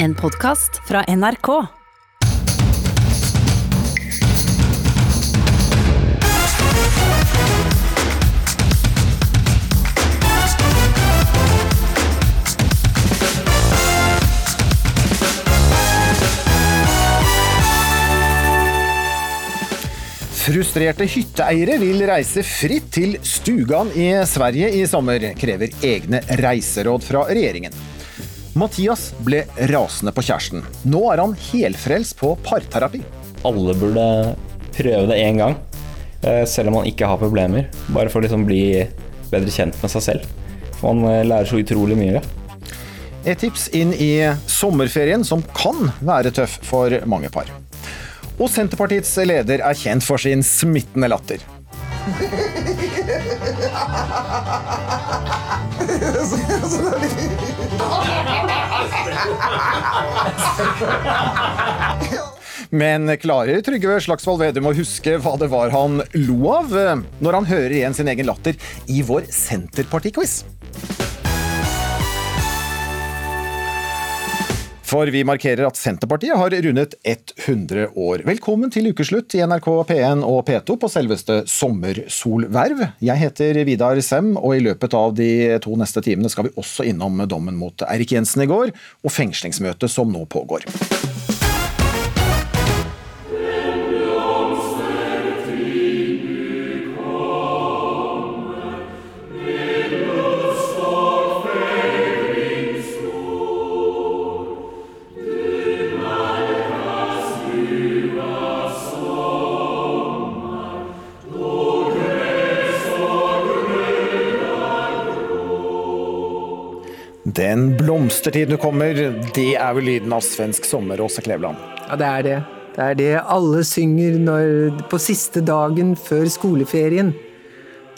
En podkast fra NRK. Frustrerte hytteeiere vil reise fritt til Stugan i Sverige i sommer, krever egne reiseråd fra regjeringen. Mathias ble rasende på kjæresten. Nå er han helfrelst på parterapi. Alle burde prøve det én gang, eh, selv om man ikke har problemer. Bare for å liksom bli bedre kjent med seg selv. For man eh, lærer så utrolig mye. Et tips inn i sommerferien som kan være tøff for mange par. Og Senterpartiets leder er kjent for sin smittende latter. Men klarer Trygve Slagsvold Vedum å huske hva det var han lo av når han hører igjen sin egen latter i vår Senterparti-quiz? For vi markerer at Senterpartiet har rundet 100 år. Velkommen til ukeslutt i NRK P1 og P2 på selveste sommersolverv. Jeg heter Vidar Sem, og i løpet av de to neste timene skal vi også innom dommen mot Eirik Jensen i går, og fengslingsmøtet som nå pågår. Den blomstertiden du kommer, det er vel lyden av svensk sommer, Åse Kleveland? Ja, det er det. Det er det alle synger når, på siste dagen før skoleferien.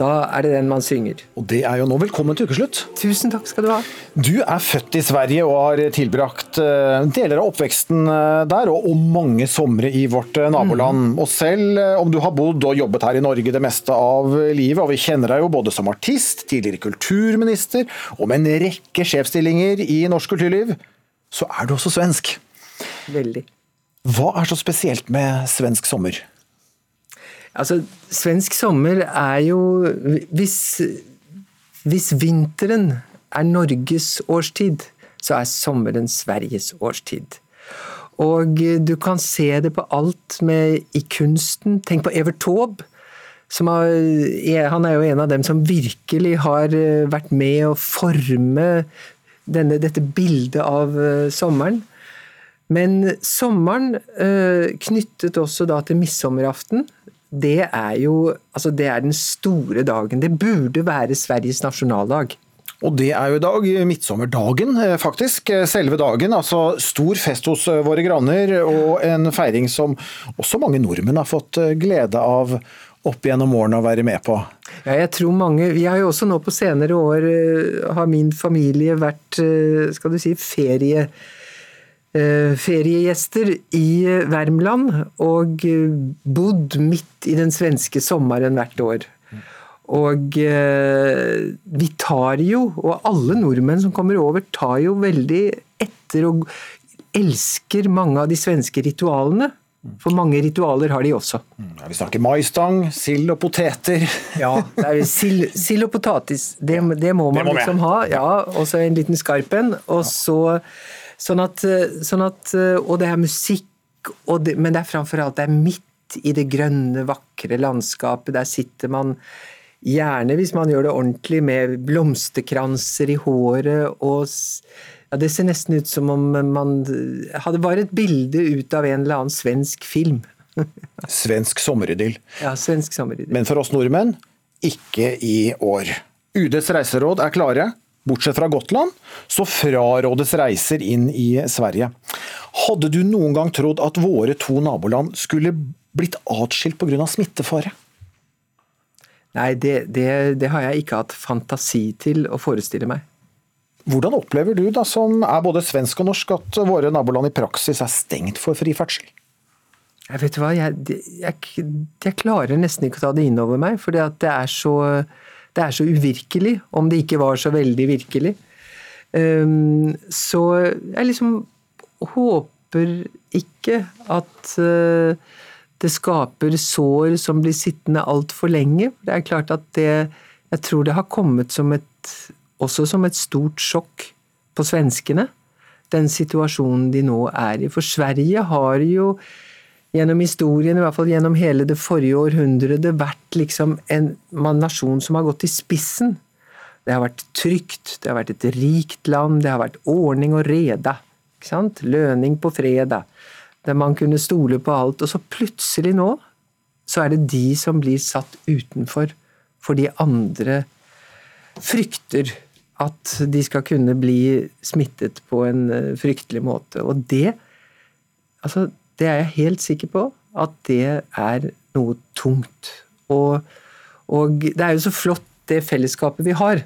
Da er det den man synger. Og det er jo nå velkommen til ukeslutt. Tusen takk skal du ha. Du er født i Sverige og har tilbrakt eh, deler av oppveksten eh, der, og mange somre i vårt eh, naboland. Mm. Og selv om du har bodd og jobbet her i Norge det meste av livet, og vi kjenner deg jo både som artist, tidligere kulturminister, og med en rekke sjefsstillinger i norsk kulturliv, så er du også svensk. Veldig. Hva er så spesielt med svensk sommer? Altså, svensk sommer er jo Hvis, hvis vinteren er Norges årstid, så er sommeren Sveriges årstid. Og du kan se det på alt med i kunsten. Tenk på Evert Taube. Har, han er jo en av dem som virkelig har eh, vært med å forme denne, dette bildet av eh, sommeren. Men sommeren knyttet også da til midsommeraften det er jo altså det er den store dagen. Det burde være Sveriges nasjonaldag. Og det er jo i dag midtsommerdagen, eh, faktisk. Selve dagen. Altså stor fest hos eh, våre granner, og en feiring som også mange nordmenn har fått eh, glede av opp gjennom årene å være med på. Ja, jeg tror mange Vi har jo også nå på senere år har min familie vært, skal du si, ferie Eh, feriegjester i eh, Värmland og eh, bodd midt i den svenske sommeren hvert år. Og vi tar jo, og alle nordmenn som kommer over, tar jo veldig etter og elsker mange av de svenske ritualene. For mange ritualer har de også. Mm, ja, vi snakker maistang, sild og poteter. Ja, sild, sild, og potatis. Det, det må man det må liksom ha. Ja, Og så en liten skarp en. Og så Sånn at, eh, sånn at, eh, og det er musikk, det, men det er framfor alt det er midt i det grønne, vakre landskapet. Der sitter man gjerne, hvis man gjør det ordentlig, med blomsterkranser i håret og ja, Det ser nesten ut som om man hadde bare et bilde ut av en eller annen svensk film. svensk sommeridyll. Ja, svensk sommeridyll. Men for oss nordmenn, ikke i år. UDs reiseråd er klare. Bortsett fra Gotland, så frarådes reiser inn i Sverige. Hadde du noen gang trodd at våre to naboland skulle blitt atskilt pga. smittefare? Nei, det, det, det, har jeg ikke hatt fantasi til å forestille meg. Hvordan opplever du, da, som er både svensk og norsk, at våre naboland i praksis er stengt for fri ferdsel? Jeg vet hva, jeg, jeg, jeg klarer nesten ikke å ta det inn over meg, for det er så det er så uvirkelig, om det ikke var så veldig virkelig. Um, så jeg liksom håper ikke at uh, det skaper sår som blir sittende altfor lenge. Det er klart at det Jeg tror det har kommet som et, også som et stort sjokk på svenskene, den situasjonen de nå er i. For Sverige har jo gjennom historien, i hvert fall gjennom hele det forrige århundret, vært liksom en nasjon som har gått i spissen. Det har vært trygt, det har vært et rikt land, det har vært ordning og reda. Ikke sant? Løning på fredag der man kunne stole på alt. Og så plutselig nå, så er det de som blir satt utenfor, fordi andre frykter at de skal kunne bli smittet på en eh, fryktelig måte. Og det, altså, det er jeg helt sikker på at det er noe tungt. Og, og det er jo så flott det fellesskapet vi har,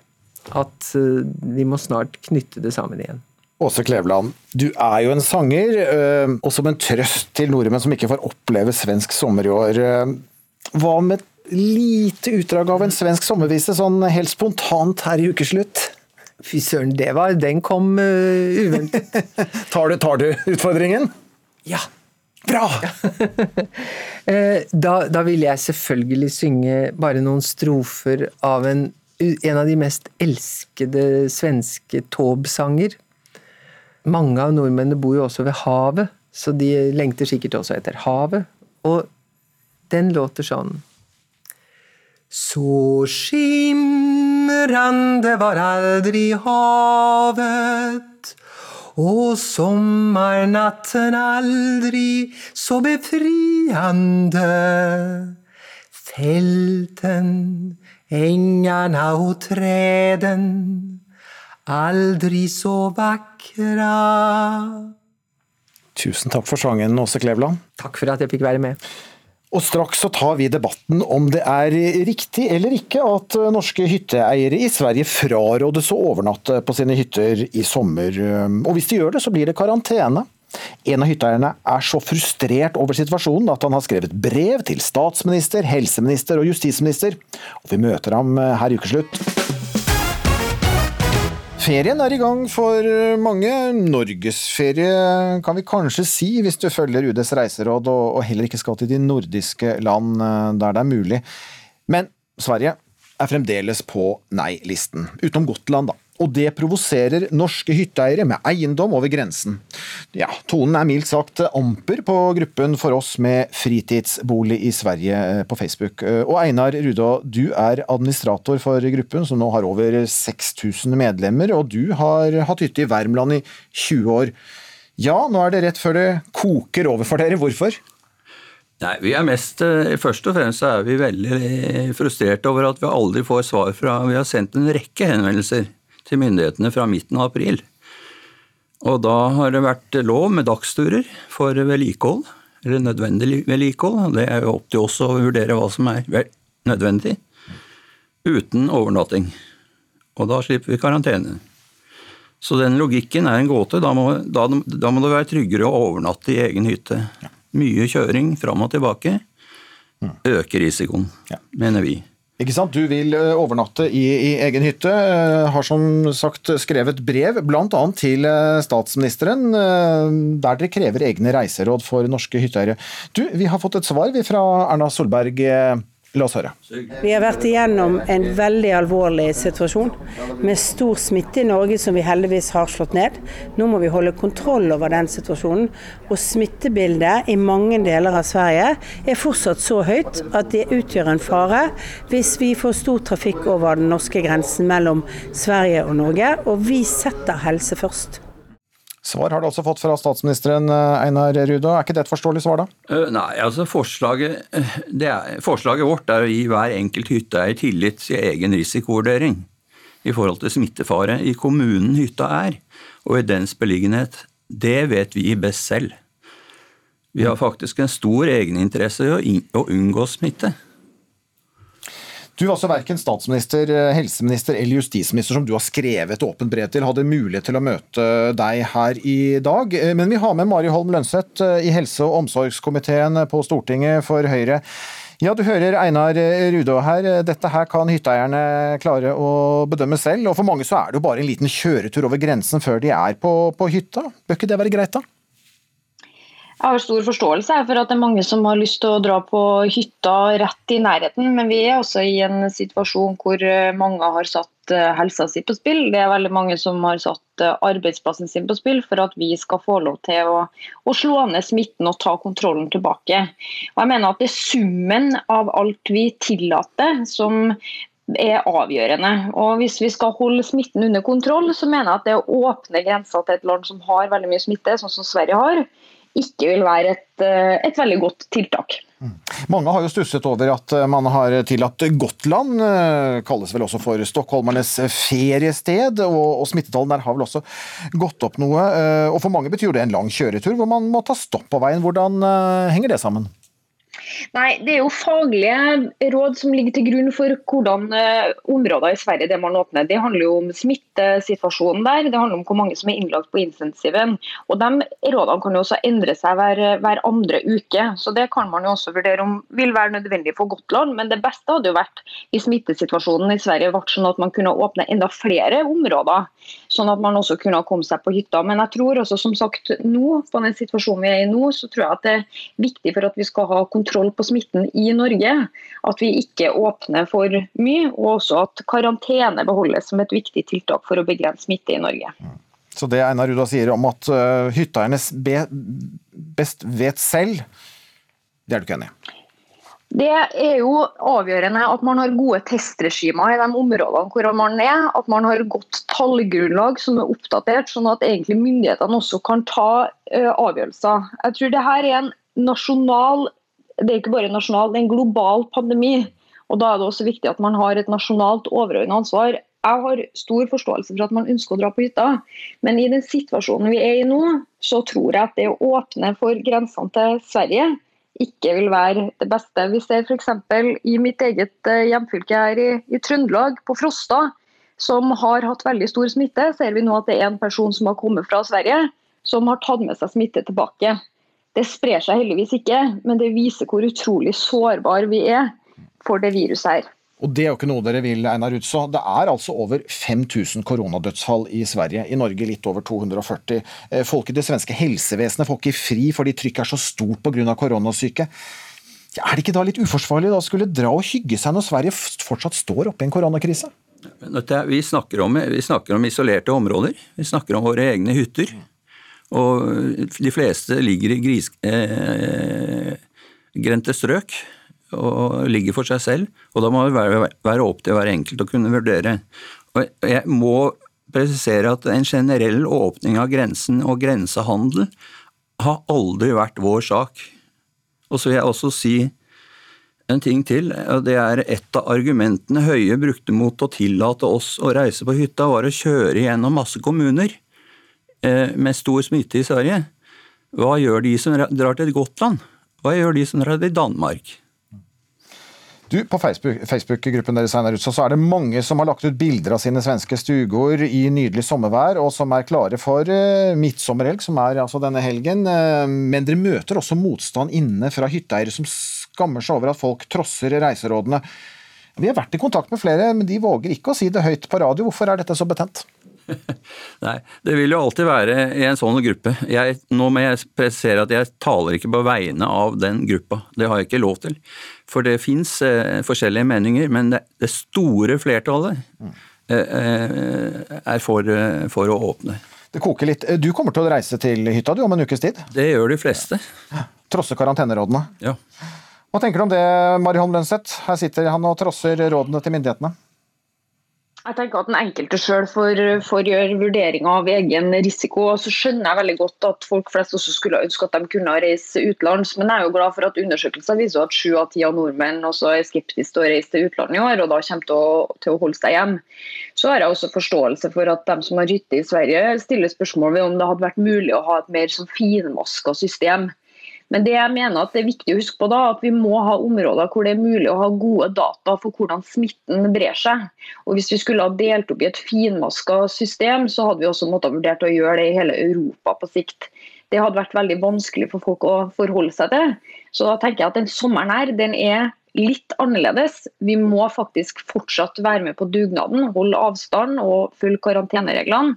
at eh, vi må snart knytte det sammen igjen. Åse Kleveland, du er jo en sanger, øh, og som en trøst til nordmenn som ikke får oppleve svensk sommer i år. Øh, hva med et lite utdrag av en svensk sommervise, sånn helt spontant her i ukeslutt? Fy søren, det var Den kom uh, uventet. tar, du, tar du utfordringen? Ja. Bra! da, da vil jeg selvfølgelig synge bare noen strofer av en, en av de mest elskede svenske Taube-sanger. Mange av nordmennene bor jo også ved havet, så de lengter sikkert også etter havet. Og den låter sånn Så skimrande var aldri havet og sommernatten aldri så befriande. Fälten, ängarna og träden aldri så vakra. Tusen takk for sangen, Åse Kleveland. Takk for at jeg fikk være med. Og straks så tar vi debatten om det er riktig eller ikke at norske hytteeiere i Sverige frarådes å overnatte på sine hytter i sommer. Og hvis de gjør det, så blir det karantene. En av hytteeierne er så frustrert over situasjonen at han har skrevet brev til statsminister, helseminister og justisminister. Og vi møter ham her i ukeslutt. Ferien er i gang for mange. Norgesferie kan vi kanskje si, hvis du følger UDs reiseråd og heller ikke skal til de nordiske land eh, der det er mulig. Men Sverige er fremdeles på nei-listen, utenom Gotland, da. Og det provoserer norske hytteeiere med eiendom over grensen. Ja, tonen er mildt sagt amper på gruppen for oss med fritidsbolig i Sverige eh, på Facebook. Eh, og Einar Rudå, du er administrator for gruppen, som nå har over 6000 medlemmer, og du har hatt hytte i Värmland i 20 år. Ja, nå er det rett før det koker over for dere. Hvorfor? Nei, vi er mest, eh, Først og fremst er vi veldig frustrerte over at vi aldri får svar fra Vi har sendt en rekke henvendelser til myndighetene fra midten av april. Og da har det vært lov med dagsturer for vedlikehold, eller nødvendig vedlikehold. Det er jo opp til oss å vurdere hva som er nødvendig, uten overnatting. Og da slipper vi karantene. Så den logikken er en gåte. Da må, da, da må det være tryggere å overnatte i egen hytte. Mye kjøring fram og tilbake øker risikoen, mener vi. Ikke sant? Du vil eh, overnatte i, i, egen hytte. Eh, har som sagt skrevet brev bl.a. til eh, statsministeren, der dere krever egne reiseråd for norske hytteeiere. Du, vi har fått et svar fra Erna Solberg La oss høre. Vi har vært igjennom en veldig alvorlig situasjon med stor smitte i Norge som vi heldigvis har slått ned. Nå må vi holde kontroll over den situasjonen. Og smittebildet i mange deler av Sverige er fortsatt så høyt at det utgjør en fare hvis vi får stor trafikk over den norske grensen mellom Sverige og Norge. Og vi setter helse først. Svar har du også fått fra statsministeren, eh, Einar Rudo. Er ikke det et forståelig svar, da? Uh, nei, altså forslaget, eh, er, forslaget vårt er å gi hver enkelt hytteeier tillit til egen risikovurdering i forhold til smittefare i kommunen hytta er, og i dens beliggenhet. Det vet vi best selv. Vi har faktisk en stor egeninteresse i å unngå smitte. Du var altså verken statsminister, eh, helseminister eller justisminister som du har skrevet åpent brev til, hadde mulighet til å møte deg her i dag. Eh, men vi har med Mari Holm Lønseth eh, i helse- og omsorgskomiteen på Stortinget for Høyre. Ja, du hører Einar Rudå her. Dette her kan hytteeierne klare å bedømme selv. Og for mange så er det jo bare en liten kjøretur over grensen før de er på, på hytta. Bør ikke det være greit, da? Jeg har stor forståelse for at det er mange som har lyst til å dra på hytta rett i nærheten, men vi er også i en situasjon hvor eh, mange har satt eh, helsa si på spill. Det er veldig mange som har satt eh, arbeidsplassen sin på spill for at vi skal få lov til å, å slå ned smitten og ta kontrollen tilbake. Og jeg mener at Det er summen av alt vi tillater som er avgjørende. Og Hvis vi skal holde smitten under kontroll, så mener jeg at det å åpne grensa til et land som har veldig mye smitte, sånn som Sverige har, ikke vil være et, eh, et veldig godt tiltak. Mm. Mange har jo stusset over at eh, man har tillatt Gotland, eh, kalles vel også for stockholmernes feriested, og, og smittetallene der har vel også gått opp noe. Og For mange betyr det en lang kjøretur hvor man må ta stopp på veien. Hvordan henger det sammen? Nei, Det er jo faglige råd som ligger til grunn for hvordan uh, områder i Sverige det man åpner. Det handler jo om smittesituasjonen der, det handler om hvor mange som er innlagt på intensiven. Og De rådene kan jo også endre seg hver, hver, andre uke. så Det kan man jo også vurdere om vil være nødvendig for Gotland. Men det beste hadde jo vært i smittesituasjonen i Sverige ble sånn at man kunne åpne enda flere områder. Sånn at man også kunne komme seg på hytta. Men jeg tror også som sagt nå, på den situasjonen vi er i nå, så tror jeg at det er viktig for at vi skal ha kontroll kontroll på smitten i Norge. At vi ikke åpner for mye, og også at karantene beholdes som et viktig tiltak for å begrense smitte i Norge. Så det Einar Ruda sier om at hytteeierne best vet selv, det er du ikke enig i? Det er jo avgjørende at man har gode testregimer i de områdene hvor man er. At man har godt tallgrunnlag som er oppdatert, sånn at egentlig myndighetene også kan ta uh, avgjørelser. Jeg tror det her er en nasjonal det er ikke bare nasjonal, det er en global pandemi. og Da er det også viktig at man har et nasjonalt overordnet ansvar. Jeg har stor forståelse for at man ønsker å dra på hytta, men i den situasjonen vi er i nå, så tror jeg at det å åpne for grensene til Sverige ikke vil være det beste. Vi ser f.eks. i mitt eget eh, hjemfylke her i, i Trøndelag, på Frosta, som har hatt veldig stor smitte, ser vi nå at det er en person som har kommet fra Sverige, som har tatt med seg smitte tilbake. Det sprer seg heldigvis ikke, men det viser hvor utrolig sårbare vi er for det viruset her. Og Det er jo ikke noe dere vil, Einar Utså. Det er altså over 5000 koronadødsfall i Sverige. I Norge litt over 240. Eh, folk i det svenske helsevesenet får ikke fri fordi trykket er så stort pga. koronasyke. Er det ikke da litt uforsvarlig å skulle dra og hygge seg når Sverige fortsatt står oppe i en koronakrise? Vi snakker, om, vi snakker om isolerte områder. Vi snakker om våre egne hytter. Og de fleste ligger i grisgrendte eh, strøk og ligger for seg selv. Og da må det være, være opp til hver enkelt å kunne vurdere. Og jeg må presisere at en generell åpning av grensen og grensehandel har aldri vært vår sak. Og så vil jeg også si en ting til. og Det er et av argumentene Høie brukte mot å tillate oss å reise på hytta, var å kjøre gjennom masse kommuner. Eh, med stor smitte i Sverige, hva gjør de som drar til Gotland? Hva gjør de som drar til Danmark? Du, På Facebook-gruppen Facebook deres så er det mange som har lagt ut bilder av sine svenske stuegård i nydelig sommervær, og som er klare for uh, midtsommerhelg, som er altså denne helgen. Uh, men dere møter også motstand inne fra hytteeiere som skammer seg over at folk trosser reiserådene. Vi har vært i kontakt med flere, men de våger ikke å si det høyt på radio. Hvorfor er dette så betent? Nei, det vil jo alltid være i en sånn gruppe. Jeg, nå må jeg presisere at jeg taler ikke på vegne av den gruppa. Det har jeg ikke lov til. For det fins eh, forskjellige meninger, men det, det store flertallet eh, eh er for, eh, for, å åpne. Det koker litt. Du kommer til å reise til hytta du om en ukes tid? Det gjør de fleste. Trosse karantenerådene? Ja. Hva tenker du om det, Mari Holm Lønseth? Her sitter han og trosser rådene til myndighetene. Jeg tenker at Den enkelte selv får, får gjøre vurderinger av egen risiko. og Så skjønner jeg veldig godt at folk flest også skulle ønske at de kunne reise utenlands. Men jeg er jo glad for at undersøkelser viser at sju av ti av nordmenn også er skeptiske til å reise til utlandet i år, og da kommer til å, til å holde seg hjem. Så har jeg også forståelse for at de som har hytte i Sverige, stiller spørsmål ved om det hadde vært mulig å ha et mer sånn finmaska system. Men det jeg mener at det er viktig å huske på da, at vi må ha områder hvor det er mulig å ha gode data for hvordan smitten brer seg. Og Hvis vi skulle ha delt opp i et finmaska system, så hadde vi også måttet vurdert å gjøre det i hele Europa på sikt. Det hadde vært veldig vanskelig for folk å forholde seg til. Så da tenker jeg at den sommeren her, den er litt annerledes. Vi må faktisk fortsatt være med på dugnaden, holde avstand og følge karantenereglene.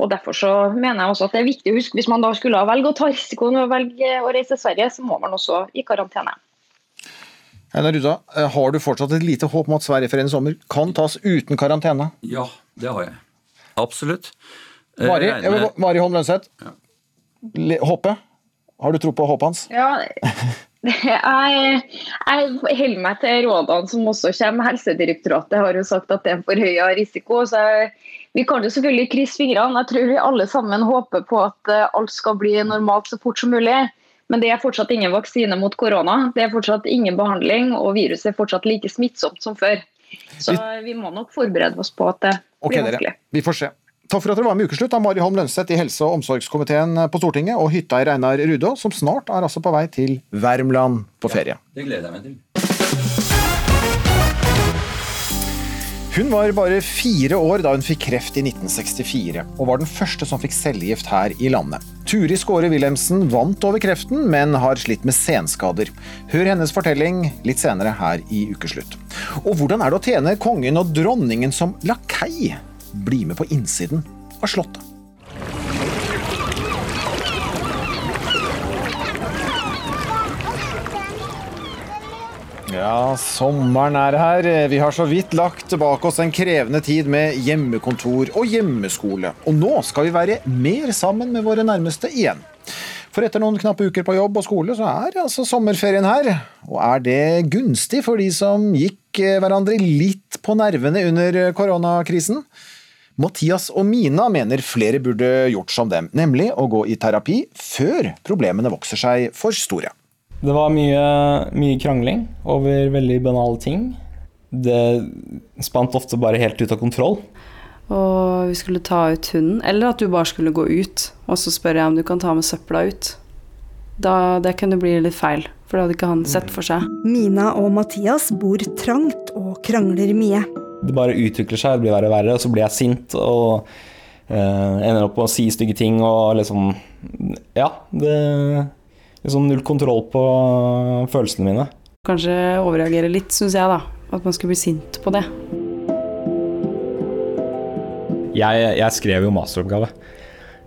Og Derfor så mener jeg også at det er viktig å huske hvis man da skulle velge å ta risikoen og velge å reise til Sverige, så må man også i karantene. Einar Rudda, eh, har du fortsatt et lite håp om at Sverigeferien i sommer kan tas uten karantene? Ja, det har jeg. Absolutt. Eh, Mari, med- Mari Holm Lønseth, Ja. Håpet? Har du tro på håpet hans? Ja, jeg, jeg holder meg til rådene som også kommer. Helsedirektoratet har jo sagt at det er forhøya risiko. så jeg, Vi kan jo selvfølgelig krysse fingrene. Jeg tror vi alle sammen håper på at eh, alt skal bli normalt så fort som mulig. Men det er fortsatt ingen vaksine mot korona. Det er fortsatt ingen behandling, og viruset er fortsatt like smittsomt som før. Så vi må nok forberede oss på at det blir okay, vanskelig. Vi får se. Takk for at dere var med i Ukeslutt, av Mari Holm Lønseth i helse- og omsorgskomiteen på Stortinget, og hytteeier Einar Rudå, som snart er altså på vei til Värmland på ferie. Det gleder jeg meg til. Hun var bare fire år da hun fikk kreft i 1964, og var den første som fikk cellegift her i landet. Turi Skåre Wilhelmsen vant over kreften, men har slitt med senskader. Hør hennes fortelling litt senere her i Ukeslutt. Og hvordan er det å tjene kongen og dronningen som lakei? Bli med på innsiden av slottet. Ja, sommeren er her. Vi har så vidt lagt bak oss en krevende tid med hjemmekontor og hjemmeskole. Og nå skal vi være mer sammen med våre nærmeste igjen. For etter noen knappe uker på jobb og skole, så er altså sommerferien her. Og er det gunstig for de som gikk eh, hverandre litt på nervene under koronakrisen? Mathias og Mina mener flere burde gjort som dem, nemlig å gå i terapi før problemene vokser seg for store. Det var mye, mye krangling over veldig banale ting. Det spant ofte bare helt ut av kontroll. Og vi skulle ta ut hunden. Eller at du bare skulle gå ut, og så spør jeg om du kan ta med søpla ut. Da, det kunne bli litt feil, for det hadde ikke han sett for seg. Mina og Mathias bor trangt og krangler mye. Det bare utvikler seg, det blir verre og verre, og så blir jeg sint og eh, ender opp med å si stygge ting og liksom Ja, det Liksom null kontroll på følelsene mine. Kanskje overreagere litt, syns jeg, da. At man skulle bli sint på det. Jeg, jeg skrev jo masteroppgave.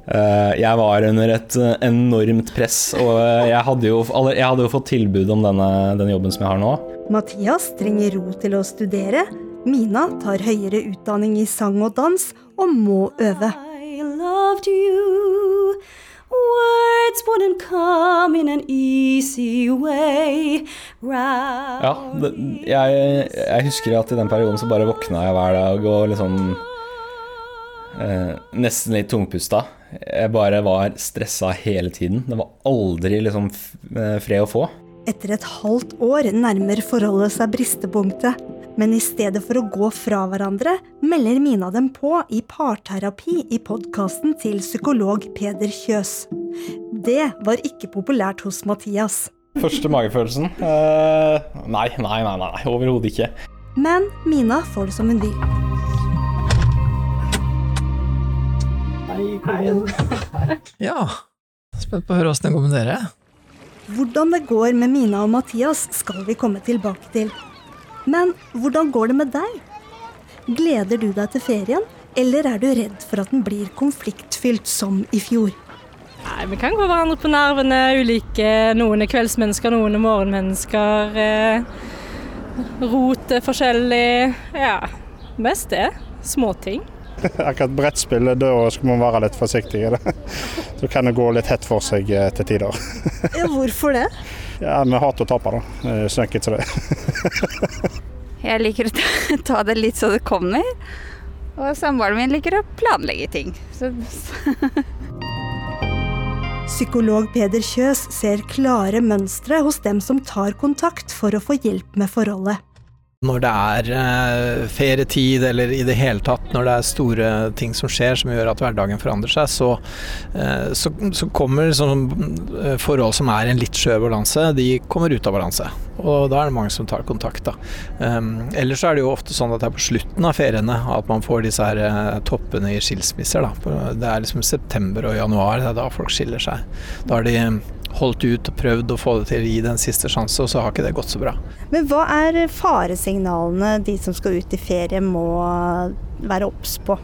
Eh, jeg var under et eh, enormt press, og jeg hadde jo, jeg hadde jo fått tilbud om denne, denne jobben som jeg har nå. Mathias trenger ro til å studere. Mina tar høyere utdanning i sang og dans og må øve. Ja, det, jeg, jeg husker at i den perioden så bare våkna jeg hver dag og liksom eh, Nesten litt tungpusta. Jeg bare var stressa hele tiden. Det var aldri liksom eh, fred å få. Etter et halvt år nærmer forholdet seg bristepunktet. Men i stedet for å gå fra hverandre, melder Mina dem på i parterapi i podkasten til psykolog Peder Kjøs. Det var ikke populært hos Mathias. Første magefølelsen? Uh, nei, nei, nei, nei overhodet ikke. Men Mina får det som hun vil. Ja, spent på å høre åssen det går med dere. Hvordan det går med Mina og Mathias, skal vi komme tilbake til. Men hvordan går det med deg? Gleder du deg til ferien, eller er du redd for at den blir konfliktfylt som i fjor? Nei, Vi kan gå hverandre på nervene. Ulike. Noen er kveldsmennesker, noen er morgenmennesker. Eh, rot er forskjellig. Ja, mest det. Småting. Akkurat brettspill, da skal man være litt forsiktig. Så kan det gå litt hett for seg eh, til tider. Ja, hvorfor det? Ja, Vi hater å tape, da. Så enkelt som det. Jeg liker å ta- ta det litt så det kommer. Og samboeren min liker å planlegge ting. Så Psykolog Peder Kjøs ser klare mønstre hos dem som tar kontakt for å få hjelp med forholdet. Når det er eh, ferietid, eller i det hele tatt når det er store ting som skjer som gjør at hverdagen forandrer seg, så, eh, så, så kommer sånn, eh, forhold som er en litt skjør balanse, de kommer ut av balanse. Og da er det mange som tar kontakt. da. Um, ellers så er det jo ofte sånn at det er på slutten av feriene at man får disse her toppene i skilsmisser. da. Det er liksom september og januar, det er da folk skiller seg. Da har de holdt ut og prøvd å få det til å gi det en siste sjanse, og så har ikke det gått så bra. Men hva er faresignalene de som skal ut i ferie må være obs på?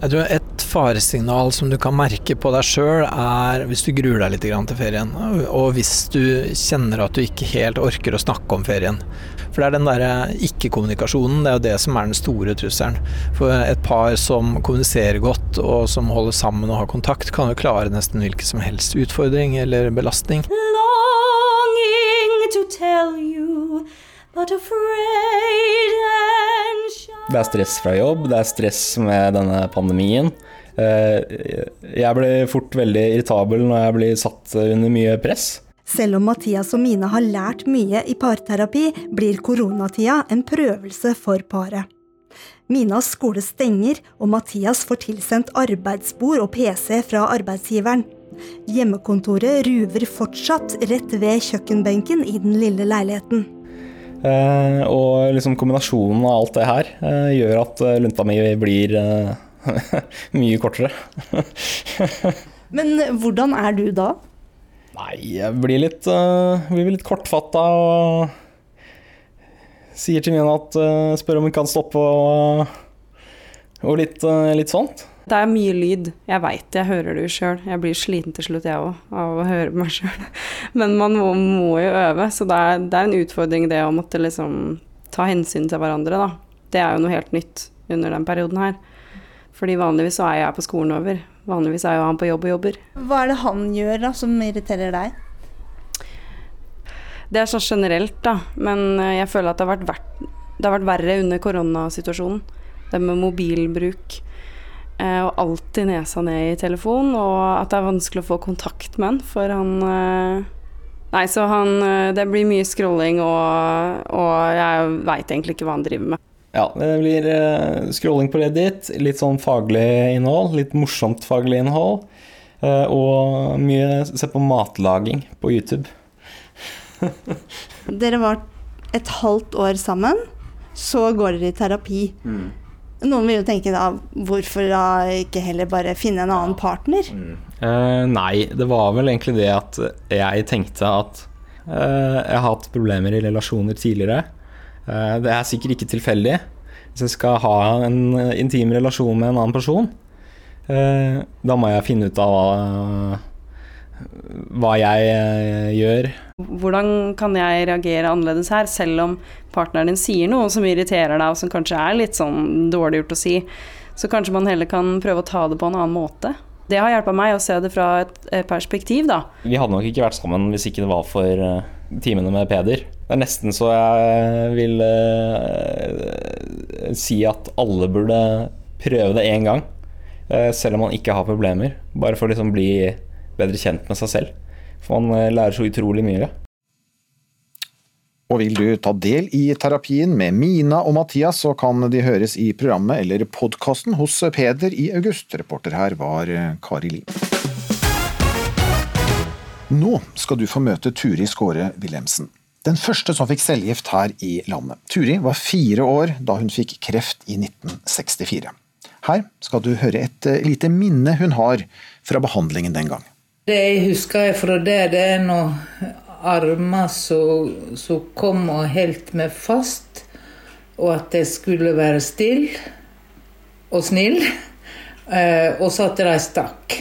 Jeg tror faresignal som du kan merke på deg sjøl, er hvis du gruer deg litt til ferien, og hvis du kjenner at du ikke helt orker å snakke om ferien. For det er den derre ikke-kommunikasjonen, det er jo det som er den store trusselen. For et par som kommuniserer godt og som holder sammen og har kontakt, kan jo klare nesten hvilken som helst utfordring eller belastning. Longing to tell you, but afraid and shy. Det er stress fra jobb, det er stress med denne pandemien. Eh, Jeg blir fort veldig irritabel når jeg blir satt under mye press. Selv om Mathias og Mina har lært mye i parterapi, blir koronatida en prøvelse for paret. Minas skole stenger, og Mathias får tilsendt arbeidsbord og PC fra arbeidsgiveren. Hjemmekontoret ruver fortsatt rett ved kjøkkenbenken i den lille leiligheten. Eh, Og liksom kombinasjonen av alt det her eh, gjør at eh, lunta mi blir eh, mye kortere. Men hvordan er du da? Nei, jeg blir litt, uh, blir litt kortfatta og sier til mine at uh, spør om hun kan stoppe og, og litt, uh, litt sånt. Det er mye lyd. Jeg veit jeg hører det jo sjøl. Jeg blir sliten til slutt, jeg òg, av å høre meg sjøl. Men man må, må jo øve, så det er, det er en utfordring det å måtte liksom ta hensyn til hverandre, da. Det er jo noe helt nytt under den perioden her. Fordi vanligvis så er jeg på skolen over. Vanligvis er jo han på jobb og jobber. Hva er det han gjør da, som irriterer deg? Det er sånn generelt, da. Men eh, jeg føler at det har vært, vært, det har vært verre under koronasituasjonen. Det med mobilbruk. eh, Og alltid nesa ned i telefon, og at det er vanskelig å få kontakt med han, for han eh, Nei, så han Det blir mye scrolling, og, og jeg veit egentlig ikke hva han driver med. Ja, det blir eh, scrolling på Reddit, litt sånn faglig innhold, litt morsomt faglig innhold. eh, og mye se på matlaging på YouTube. Dere var et halvt år sammen, så går dere i terapi. Noen vil jo tenke da, hvorfor da ikke heller bare finne en annen partner? Eh, nei, det var vel egentlig det at jeg tenkte at eh, jeg har hatt problemer i relasjoner tidligere. Eh, det er sikkert ikke tilfeldig. Hvis jeg skal ha en eh, intim relasjon med en annen person, eh, da må jeg finne ut av hva, hva jeg eh, gjør. Hvordan kan jeg reagere annerledes her, selv om partneren din sier noe som irriterer deg, og som kanskje er litt sånn dårlig gjort å si? Så kanskje man heller kan prøve å ta det på en annen måte. Det har hjulpet meg å se det fra et perspektiv, da. Vi hadde nok ikke vært sammen hvis ikke det var for eh, timene med Peder. Det er nesten så jeg vil eh, si at alle burde prøve det én gang. eh, selv om man ikke har problemer. Bare for å liksom bli bedre kjent med seg selv. For man eh, lærer så utrolig mye. Og vil du ta del i terapien med Mina og Mathias, så kan de høres i programmet eller podkasten hos Peder i august. Reporter her var eh, Kari Li. Nå skal du få møte Turi Skåre Wilhelmsen. Den første som fikk cellegift her i landet. Turi var fire år da hun fikk kreft i 1964. Her skal du høre et eh, lite minne hun har fra behandlingen den gang. Det jeg husker fra det, det er noen armer som kom og holdt meg fast, og at jeg skulle være still og snill, eh, og så at de stakk.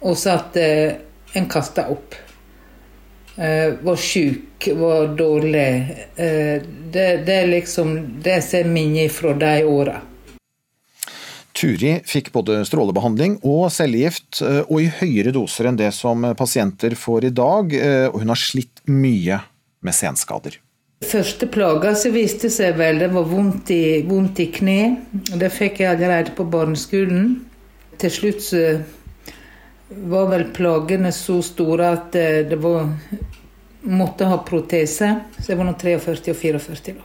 Og så at eh, en kasta opp. Eh, Var sjuk, var dårlig. Det, det er liksom det som er minnet fra de åra. Turi fikk både strålebehandling og cellegift, eh, og i høyere doser enn det som pasienter får i dag, eh, og hun har slitt mye med senskader. Første plaga som viste seg vel, det var vondt i, vondt i kne. Det fikk jeg allerede på barneskolen. Til slutt så var vel plagene så store at eh, det var måtte ha protese. Så jeg var nå 43 og 44 da.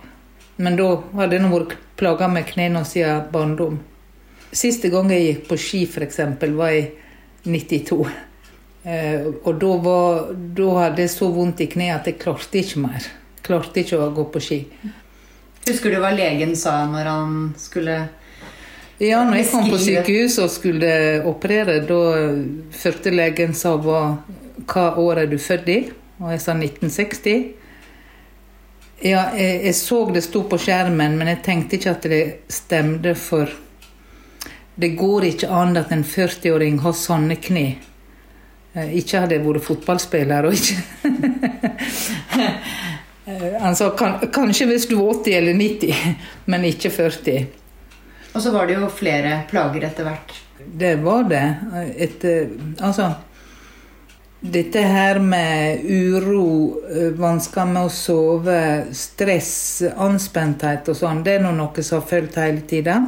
Men da hadde jeg vært plaga med knærne siden barndom. Siste gang jeg gikk på ski, f.eks., var i 92. Eh, og da, var, da hadde jeg så vondt i kneet at jeg klarte ikke mer. Klarte ikke å gå på ski. Husker du hva legen sa når han skulle Ja, når jeg kom på sykehus og skulle operere, da første legen sa hva, hva år er du født i? Og jeg sa 1960. Ja, jeg, jeg så det sto på skjermen, men jeg tenkte ikke at det stemte for Det går ikke an at en 40-åring har sånne kne. Eh, Ikke hadde jeg vært fotballspiller og ikke Altså, kan, kanskje hvis du var 80 eller 90, men ikke 40. Og så var det jo flere plager etter hvert. Det var det. Etter, altså Dette her med uro, eh, vansker med å sove, stress, anspenthet og sånn, det er noe som har fulgt hele tida.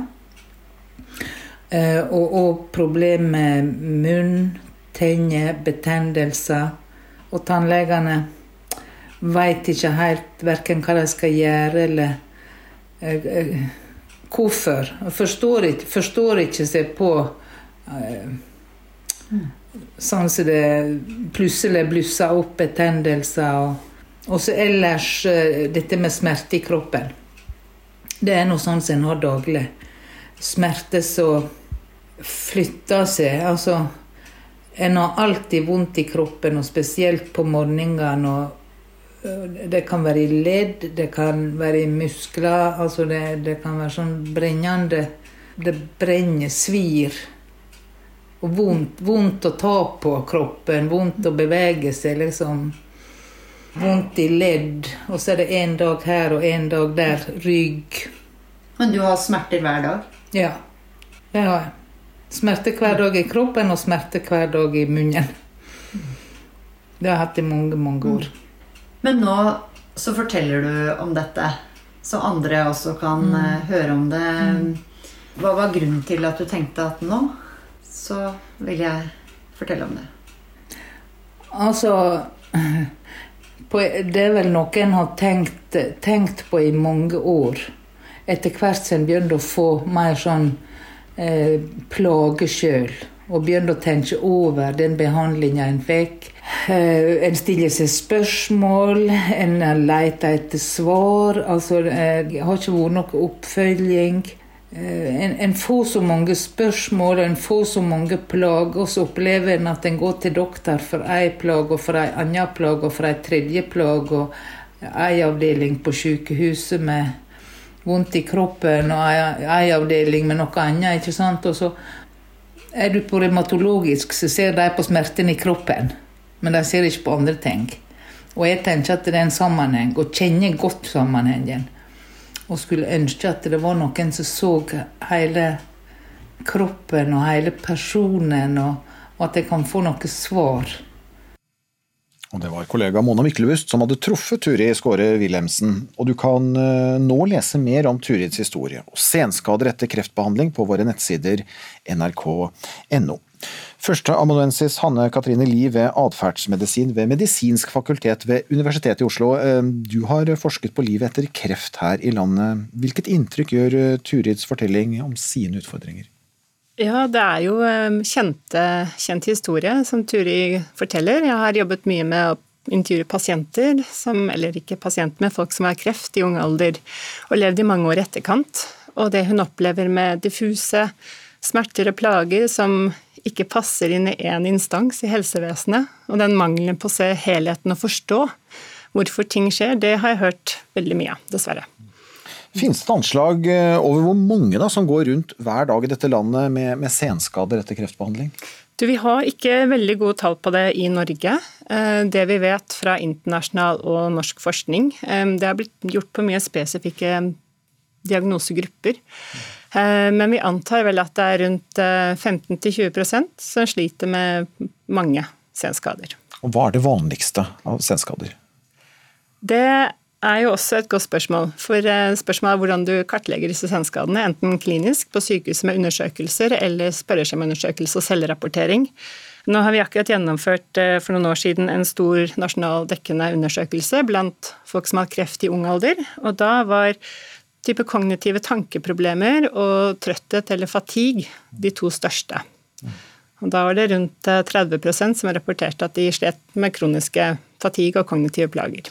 Eh, Og, òg problemer med munn, tenner, betennelser. Og tannlegene veit ikke helt verken hva de skal gjøre, eller eh, eh, hvorfor. Forstår ikke, forstår ikke seg på eh, Sånn som det plutselig blusser opp betennelser. Og, og så ellers eh, dette med smerte i kroppen. Det er noe sånn som en har daglig. Smerte som flytter seg. Altså En har alltid vondt i kroppen, og spesielt på morgenen. og øh, det kan være i ledd, det kan være i muskler. altså Det, det kan være sånn brennende Det brenner, svir. Og vondt, vondt å ta på kroppen, vondt å bevege seg, liksom. Vondt i ledd. Og så er det en dag her og en dag der. Rygg. Men du har smerter hver dag? Ja, det har jeg. Smerte hver dag i kroppen og smerte hver dag i munnen. Det har jeg hatt i mange, mange år. Men nå så forteller du om dette, så andre også kan Mm. eh, høre om det. Hva var grunnen til at du tenkte at nå så vil jeg fortelle om det? Altså på, Det er vel noe en har tenkt, tenkt på i mange år. Etter hvert som en begynte å få mer sånn eh, plage sjøl. Og begynte å tenke over den behandlinga en fikk. Eh, en stiller seg spørsmål, en leter etter svar. Altså, eh, har ikke vært noe oppfølging. Eh, En, en får så mange spørsmål, en får så mange plager, og så opplever en at en går til doktor for ei plage, og for ei anna plage, og for ei tredje plage, og ei avdeling på sykehuset med vondt i kroppen, og ei, avdeling med noe annet. ikke sant? Og så er du på revmatologisk, så ser de på smerten i kroppen, men de ser ikke på andre ting. Og jeg tenker at det er en sammenheng, og kjenner godt sammenhengen. Og skulle ønske at det var noen som så hele kroppen og hele personen, og, og at jeg kan få noe svar. Og Det var kollega Mona Myklebust som hadde truffet Turi Skåre Wilhelmsen. Og du kan eh, nå lese mer om Turids historie og senskader etter kreftbehandling på våre nettsider nrk.no. Førsteamanuensis Hanne Katrine Lie ved atferdsmedisin ved Medisinsk fakultet ved Universitetet i Oslo. Eh, Du har forsket på livet etter kreft her i landet. Hvilket inntrykk gjør eh, Turids fortelling om sine utfordringer? Ja, det er jo eh, kjente, kjent historie som Turi forteller. Jeg har jobbet mye med å intervjue pasienter, som, eller ikke pasienter, men folk som har kreft i ung alder, og levd i mange år i etterkant. Og det hun opplever med diffuse smerter og plager som ikke passer inn i én instans i helsevesenet, og den mangelen på å se helheten og forstå hvorfor ting skjer, det har jeg hørt veldig mye av, dessverre. Finnes det anslag eh, over hvor mange da, som går rundt hver dag i dette landet med, med senskader etter kreftbehandling? Du, Vi har ikke veldig gode tall på det i Norge. Eh, Det vi vet fra internasjonal og norsk forskning, eh, det har blitt gjort på mye spesifikke diagnosegrupper. Men vi antar vel at det er rundt eh, 15-20% som sliter med mange senskader. Og Hva er det vanligste av senskader? Det er jo også et godt spørsmål. For eh, spørsmålet er hvordan du kartlegger disse senskadene, enten klinisk på sykehuset med undersøkelser eller spørreskjemaundersøkelse og selvrapportering. Nå har vi akkurat gjennomført eh, for noen år siden en stor nasjonal dekkende undersøkelse blant folk som har kreft i ung alder, og da var type kognitive tankeproblemer og trøtthet eller fatigue de to største. Og da var det rundt eh, 30% som rapporterte at de slet med kroniske fatigue og kognitive plager.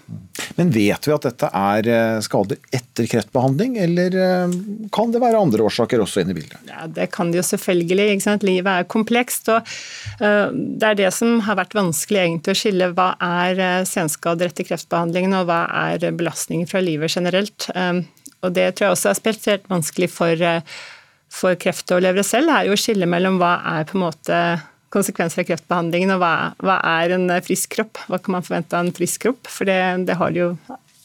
Men vet vi at dette er eh, skader etter kreftbehandling, eller eh, kan det være andre årsaker også inne i bildet? Ja, Det kan det jo selvfølgelig. Livet er komplekst. og uh, Det er det som har vært vanskelig egentlig å skille. Hva er senskader etter kreftbehandlingen, og hva er belastninger fra livet generelt. Og Det tror jeg også er spesielt vanskelig for, for kreft og levercell, er jo å skille mellom hva er på en måte konsekvenser av kreftbehandlingen, og hva, hva er en frisk kropp? Hva kan man forvente av en frisk kropp? For det, det har de jo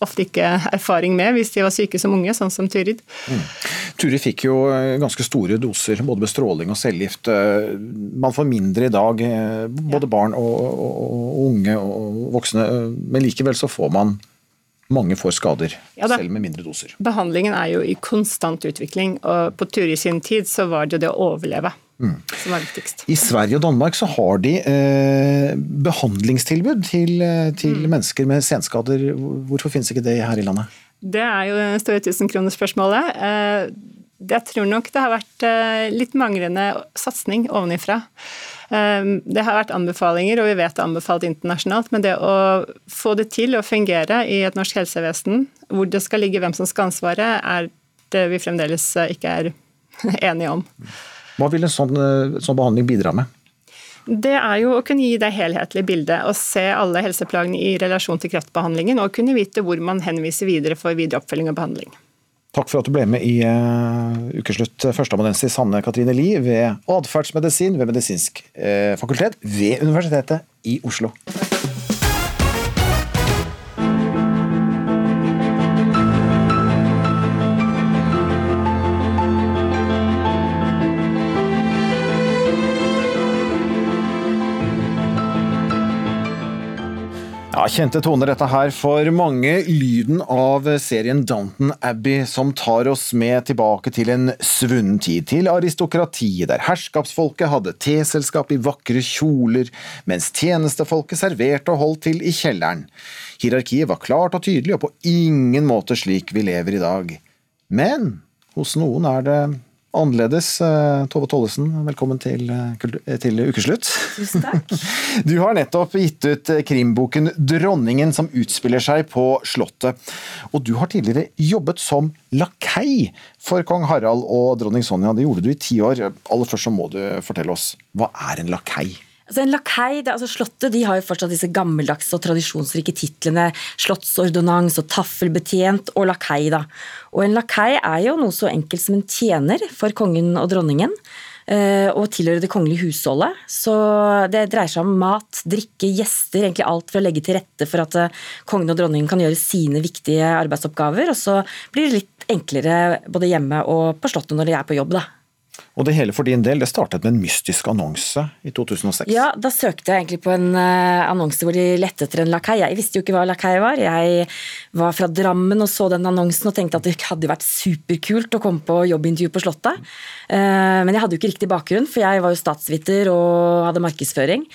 ofte ikke erfaring med hvis de var syke som unge, sånn som Turid. Mm. Turid fikk jo eh, ganske store doser både med stråling og cellegift. Eh, man får mindre i dag, både både barn og, og, og unge og voksne, men likevel så får man mange får skader, ja, selv med mindre doser. Behandlingen er jo i konstant utvikling, og på Turid sin tid så var det det å overleve. Mm. som er viktigst. I Sverige og Danmark så har de eh, behandlingstilbud til, eh, til mm. mennesker med senskader. Hvorfor finnes ikke det her i landet? Det er jo det store tusenkronerspørsmålet. Eh, jeg tror nok det har vært eh, litt manglende satsing ovenifra. Det har vært anbefalinger, og vi vet det er anbefalt internasjonalt, men det å få det til å fungere i et norsk helsevesen, hvor det skal ligge hvem som skal ansvare, er det vi fremdeles ikke er enige om. Hva vil en sånn, eh, sånn behandling bidra med? Det er jo å kunne gi det helhetlige bildet og se alle helseplagene i relasjon til kreftbehandlingen, og kunne vite hvor man henviser videre for videre oppfølging og behandling. Takk for at du ble med i uh, Ukeslutt, førsteamanuensis Hanne Katrine Lie ved atferdsmedisin ved Medisinsk uh, fakultet ved Universitetet i Oslo. Ja, Kjente toner dette her for mange. Lyden av serien Downton Abbey som tar oss med tilbake til en svunnen tid. Til aristokratiet, der herskapsfolket hadde teselskap i vakre kjoler, mens tjenestefolket serverte og holdt til i kjelleren. Hierarkiet var klart og tydelig, og på ingen måte slik vi lever i dag. Men hos noen er det annerledes. Eh, Tove Tollesen, velkommen til, eh, til ukeslutt. Tusen takk. Du har nettopp gitt ut eh, krimboken 'Dronningen som utspiller seg på Slottet'. Og du har tidligere jobbet som lakei for kong Harald og dronning Sonja. Det gjorde du i ti år. Aller først så må du fortelle oss, hva er en lakei? Altså en lakei, det, altså Slottet de har jo fortsatt disse gammeldagse og tradisjonsrike titlene slottsordonnans og taffelbetjent og lakei. da. Og En lakei er jo noe så enkelt som en tjener for kongen og dronningen. Eh, og tilhører det kongelige husholdet. Så det dreier seg om mat, drikke, gjester, egentlig alt for å legge til rette for at eh, kongen og dronningen kan gjøre sine viktige arbeidsoppgaver. Og så blir det litt enklere både hjemme og på Slottet når de er på jobb. da. Og det hele for din del, det startet med en mystisk annonse i 2006? Ja, da søkte jeg egentlig på en uh, annonse hvor de lette etter en lakei. Jeg visste jo ikke hva lakei var. Jeg var fra Drammen og så den annonsen og tenkte at det hadde vært superkult å komme på jobbintervju på Slottet. Uh, men jeg hadde jo ikke riktig bakgrunn, for jeg var jo statsviter og hadde markedsføring.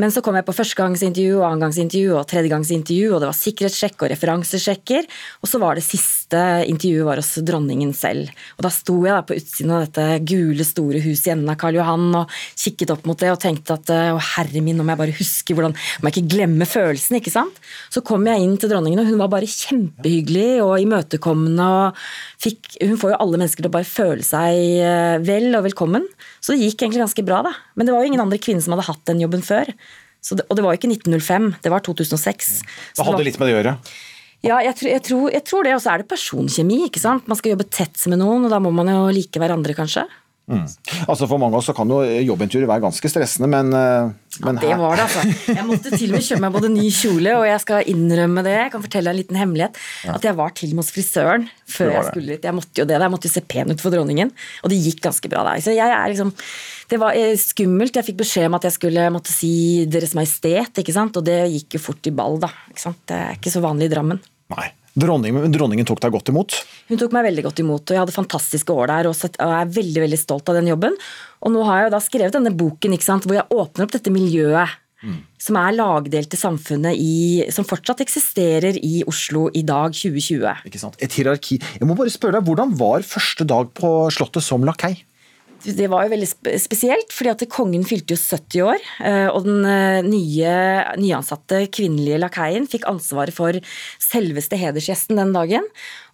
Men så kom jeg på førstegangsintervju, annengangsintervju og tredjegangsintervju, og det var sikkerhetssjekk og referansesjekker. Og så var det siste intervjuet var hos dronningen selv. Og da sto jeg der på utsiden av dette gule, store huset i enden av Karl Johan og kikket opp mot det og tenkte at å herre min, om jeg bare husker hvordan Om jeg ikke glemmer følelsen, ikke sant? Så kom jeg inn til dronningen, og hun var bare kjempehyggelig og imøtekommende og fikk Hun får jo alle mennesker til å bare føle seg eh, vel og velkommen. Så det gikk egentlig ganske bra, da. Men det var jo ingen andre kvinner som hadde hatt den jobben før. Det, og det var jo ikke 1905, det var 2006. Det hadde litt med det å gjøre? Ja, jeg, tror, jeg, tror, jeg tror det. Og så er det personkjemi. ikke sant? Man skal jobbe tett med noen, og da må man jo like hverandre, kanskje. Mm. Altså For mange av oss så kan jo jobbenturer være ganske stressende, men, eh, men ja, Det var det, altså. Jeg måtte til og med kjøpe meg både ny kjole, og jeg skal innrømme det. Jeg kan fortelle en liten hemmelighet. Ja. At jeg var til og med hos frisøren før jeg skulle dit. Jeg måtte jo det, jeg måtte jo se pen ut for dronningen, og det gikk ganske bra der. Så jeg er liksom Det var eh, skummelt. Jeg fikk beskjed om at jeg skulle måtte si Deres Majestet, ikke sant, og det gikk jo fort i ball, da. Ikke sant? Det er ikke så vanlig i Drammen. Nei. Dronningen, dronningen, tok deg godt imot? Hun tok meg veldig godt imot, og jeg hadde fantastiske år der. Og er veldig veldig stolt av den jobben. Og nå har jeg jo da skrevet denne boken sant, hvor jeg åpner opp dette miljøet. Mm. Som er lagdelt i samfunnet i, som fortsatt eksisterer i Oslo i dag, 2020. Ikke sant? Et hierarki. Jeg må bare spørre deg, Hvordan var første dag på Slottet som lakei? Det var jo veldig spesielt, fordi at kongen fylte jo 70 år. eh, Og den eh, nye nyansatte kvinnelige lakeien fikk ansvaret for selveste hedersgjesten den dagen.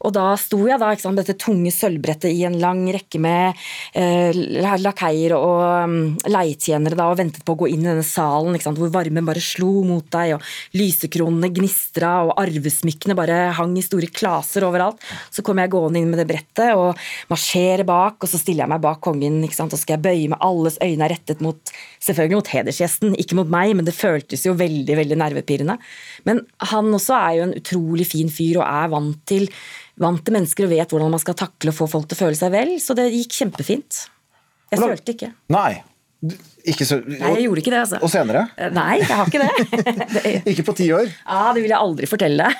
Og da sto jeg da, ikke sant, dette tunge sølvbrettet i en lang rekke med eh, lakeier og um, leietjenere da, og ventet på å gå inn i denne salen, ikke sant, hvor varmen bare slo mot deg, og lysekronene gnistra, og arvesmykkene bare hang i store klaser overalt. Så kom jeg gående inn med det brettet og marsjerer bak, og så stiller jeg meg bak kongen, ikke sant, og skal jeg bøye meg, alles øyne er rettet mot, selvfølgelig mot hedersgjesten, ikke mot meg, men det føltes jo veldig, veldig nervepirrende. Men han også er jo en utrolig fin fyr og er vant til, vant til mennesker og vet hvordan man skal takle og få folk til å føle seg vel, så det gikk kjempefint. Jeg følte ikke. Nei. Så Nei, jeg gjorde ikke det, altså. Og senere? Eh, Nei, jeg har ikke det. det Ikke på ti år. ja, det vil jeg aldri fortelle.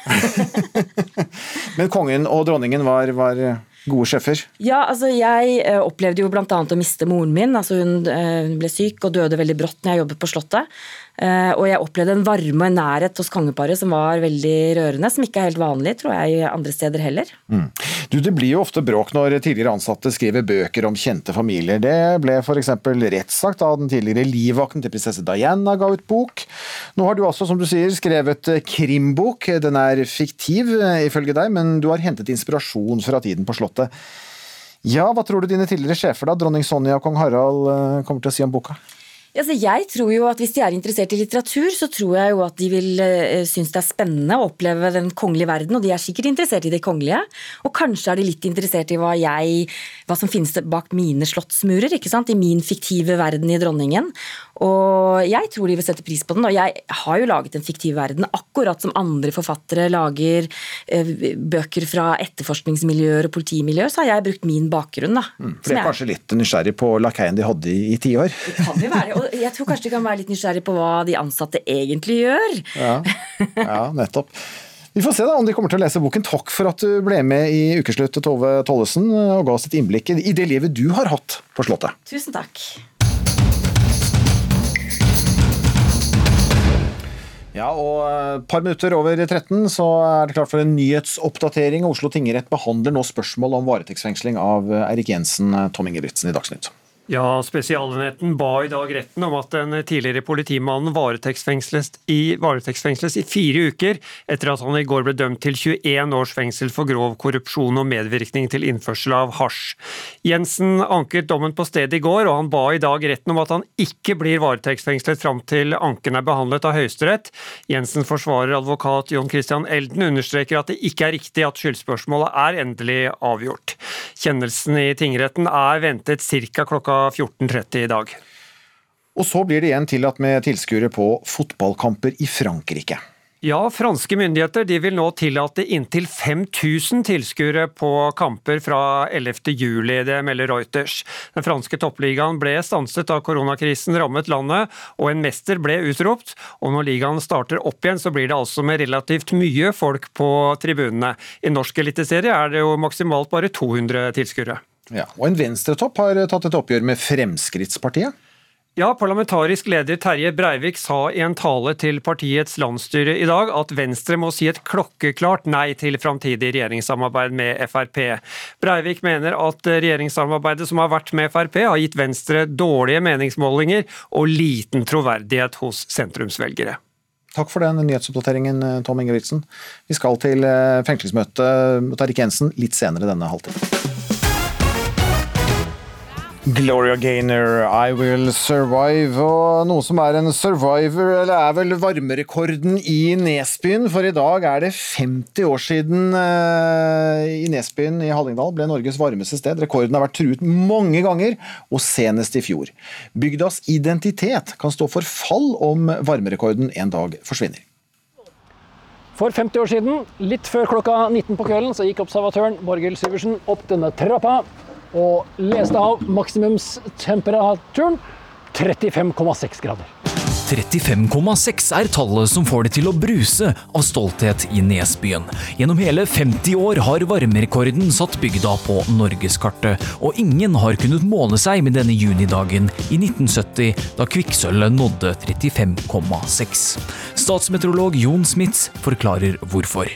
Men kongen og dronningen var, var gode sjefer. Ja, altså jeg eh, opplevde jo bl.a. å miste moren min. altså Hun eh, ble syk og døde veldig brått når jeg jobbet på Slottet. Eh, og jeg opplevde en varme og en nærhet hos kongeparet som var veldig rørende. Som ikke er helt vanlig, tror jeg, andre steder heller. Mm. Du, Det blir jo ofte bråk når tidligere ansatte skriver bøker om kjente familier. Det ble f.eks. rettssak da den tidligere livvakten til prinsesse Diana ga ut bok. Nå har du også, som du sier, skrevet krimbok. Den er fiktiv eh, ifølge deg, men du har hentet inspirasjon fra tiden på Slottet. Ja, hva tror du dine tidligere sjefer, da, dronning Sonja og kong Harald, eh, kommer til å si om boka? Altså, jeg tror jo at Hvis de er interessert i litteratur, så tror jeg jo at de vil uh, synes det er spennende å oppleve den kongelige verden, og de er sikkert interessert i det kongelige. Og kanskje er de litt interessert i hva, jeg, hva som finnes bak mine slottsmurer, ikke sant? i min fiktive verden i dronningen. Og jeg tror de vil sette pris på den, og jeg har jo laget en fiktiv verden, akkurat som andre forfattere lager uh, bøker fra etterforskningsmiljøer og politimiljøer, så har jeg brukt min bakgrunn. da. For Som de er jeg- kanskje litt nysgjerrig på lakeien de hadde i ti år? Det kan jo være, og jeg tror kanskje du kan være litt nysgjerrig på hva de ansatte egentlig gjør. Ja, ja nettopp. Vi får se da om de kommer til å lese boken. Takk for at du ble med i Ukeslutt, Tove Tollesen, og ga oss et innblikk i det livet du har hatt på Slottet. Tusen takk. Ja, og et par minutter over 13 så er det klart for en nyhetsoppdatering. Oslo tingrett behandler nå spørsmål om varetektsfengsling av Eirik Jensen, Tom Ingebrigtsen i Dagsnytt. Ja, Spesialenheten ba i dag retten om at den tidligere politimannen varetektsfengsles i, varetektsfengsles i fire uker, etter at han i går ble dømt til 21 års fengsel for grov korrupsjon og medvirkning til innførsel av hasj. Jensen anket dommen på stedet i går, og han ba i dag retten om at han ikke blir varetektsfengslet fram til anken er behandlet av Høyesterett. Jensen forsvarer advokat John Christian Elden understreker at det ikke er riktig at skyldspørsmålet er endelig avgjort. Kjennelsen i tingretten er ventet ca. klokka 14.30 i dag. Og så blir det igjen tillatt med tilskuere på fotballkamper i Frankrike. Ja, franske myndigheter de vil nå tillate inntil 5000 tilskuere på kamper fra 11. juli, det melder Reuters. Den franske toppligaen ble stanset da koronakrisen rammet landet, og en mester ble utropt. Og når ligaen starter opp igjen, så blir det altså med relativt mye folk på tribunene. I norsk eliteserie er det jo maksimalt bare 200 tilskuere. Ja, og en venstretopp har tatt et oppgjør med Fremskrittspartiet. Ja, parlamentarisk leder Terje Breivik sa i en tale til partiets landsstyre i dag at Venstre må si et klokkeklart nei til framtidig regjeringssamarbeid med Frp. Breivik mener at regjeringssamarbeidet som har vært med Frp har gitt Venstre dårlige meningsmålinger og liten troverdighet hos sentrumsvelgere. Takk for den nyhetsoppdateringen, Tom Ingebrigtsen. Vi skal til eh, fengslingsmøtet mot Erik Jensen litt senere denne halvtimen. Gloria Gaynor, I Will Survive. Og noe som er en survivor, eller er vel varmerekorden i Nesbyen. For i dag er det 50 år siden eh, i Nesbyen i Hallingdal ble Norges varmeste sted. Rekorden har vært truet mange ganger, og senest i fjor. Bygdas identitet kan stå for fall om varmerekorden en dag forsvinner. For 50 år siden, litt før klokka 19 på kvelden, så gikk observatøren Borghild Syversen opp denne trappa og leste av maksimumstemperaturen 35,6 grader. 35,6 er tallet som får det til å bruse av stolthet i Nesbyen. Gjennom hele 50 år har varmerekorden satt bygda på norgeskartet, og ingen har kunnet måle seg med denne junidagen i 1970, da kvikksølvet nådde 35,6. Statsmeteorolog Jon Smits forklarer hvorfor.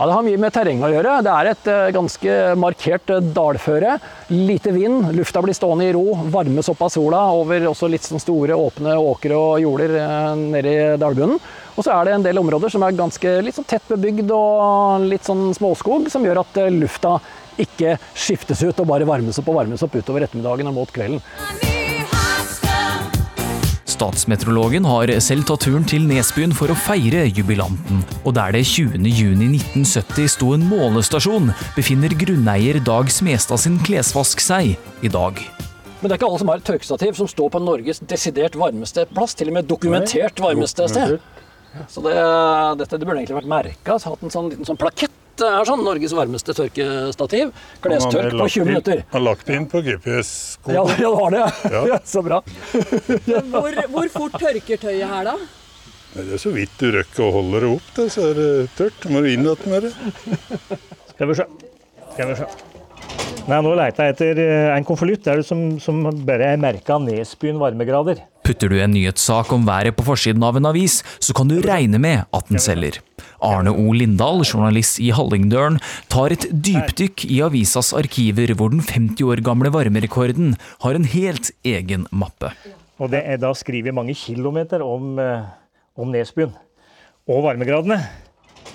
Ja, Det har mye med terrenget å gjøre. Det er et eh, ganske markert eh, dalføre. Lite vind, lufta blir stående i ro, varmes opp av sola over også litt sånn store åpne åkre og jorder nedi nede i dalbunnen. Og så er det en del områder som er ganske litt sånn tett bebygd og litt sånn småskog, som gjør at eh, lufta ikke skiftes ut og bare varmes opp og varmes opp utover ettermiddagen og mot kvelden. Statsmeteorologen har selv tatt turen til Nesbyen for å feire jubilanten, og der det 20.6.1970 sto en målestasjon, befinner grunneier Dag Smestad sin klesvask seg i dag. Men det er ikke alle som har et tørkestativ som står på Norges desidert varmeste plass, til og med dokumentert varmeste sted. Så det, dette det burde egentlig vært merka, hatt en sånn liten sånn plakett her, sånn Norges varmeste tørkestativ. Klestørk på 20 minutter. Han har lagt det inn på GPS-koden. Ja, ja, det har det. Ja. Ja. Så bra. Hvor, hvor fort tørker tøyet her, da? Det er så vidt du rekker å holde det opp, det, så er det tørt. Må du inn igjen med det. Skal vi se. Skal vi se. Nei, nå leter jeg etter eh, en konvolutt som, som bare er merka Nesbyen varmegrader. Putter du en nyhetssak om været på forsiden av en avis, så kan du regne med at den selger. Arne O. Lindahl, journalist i Hallingdølen, tar et dypdykk i avisas arkiver hvor den 50 år gamle varmerekorden har en helt egen mappe. Og det er da skrevet mange kilometer om, eh, om Nesbyen. Og varmegradene.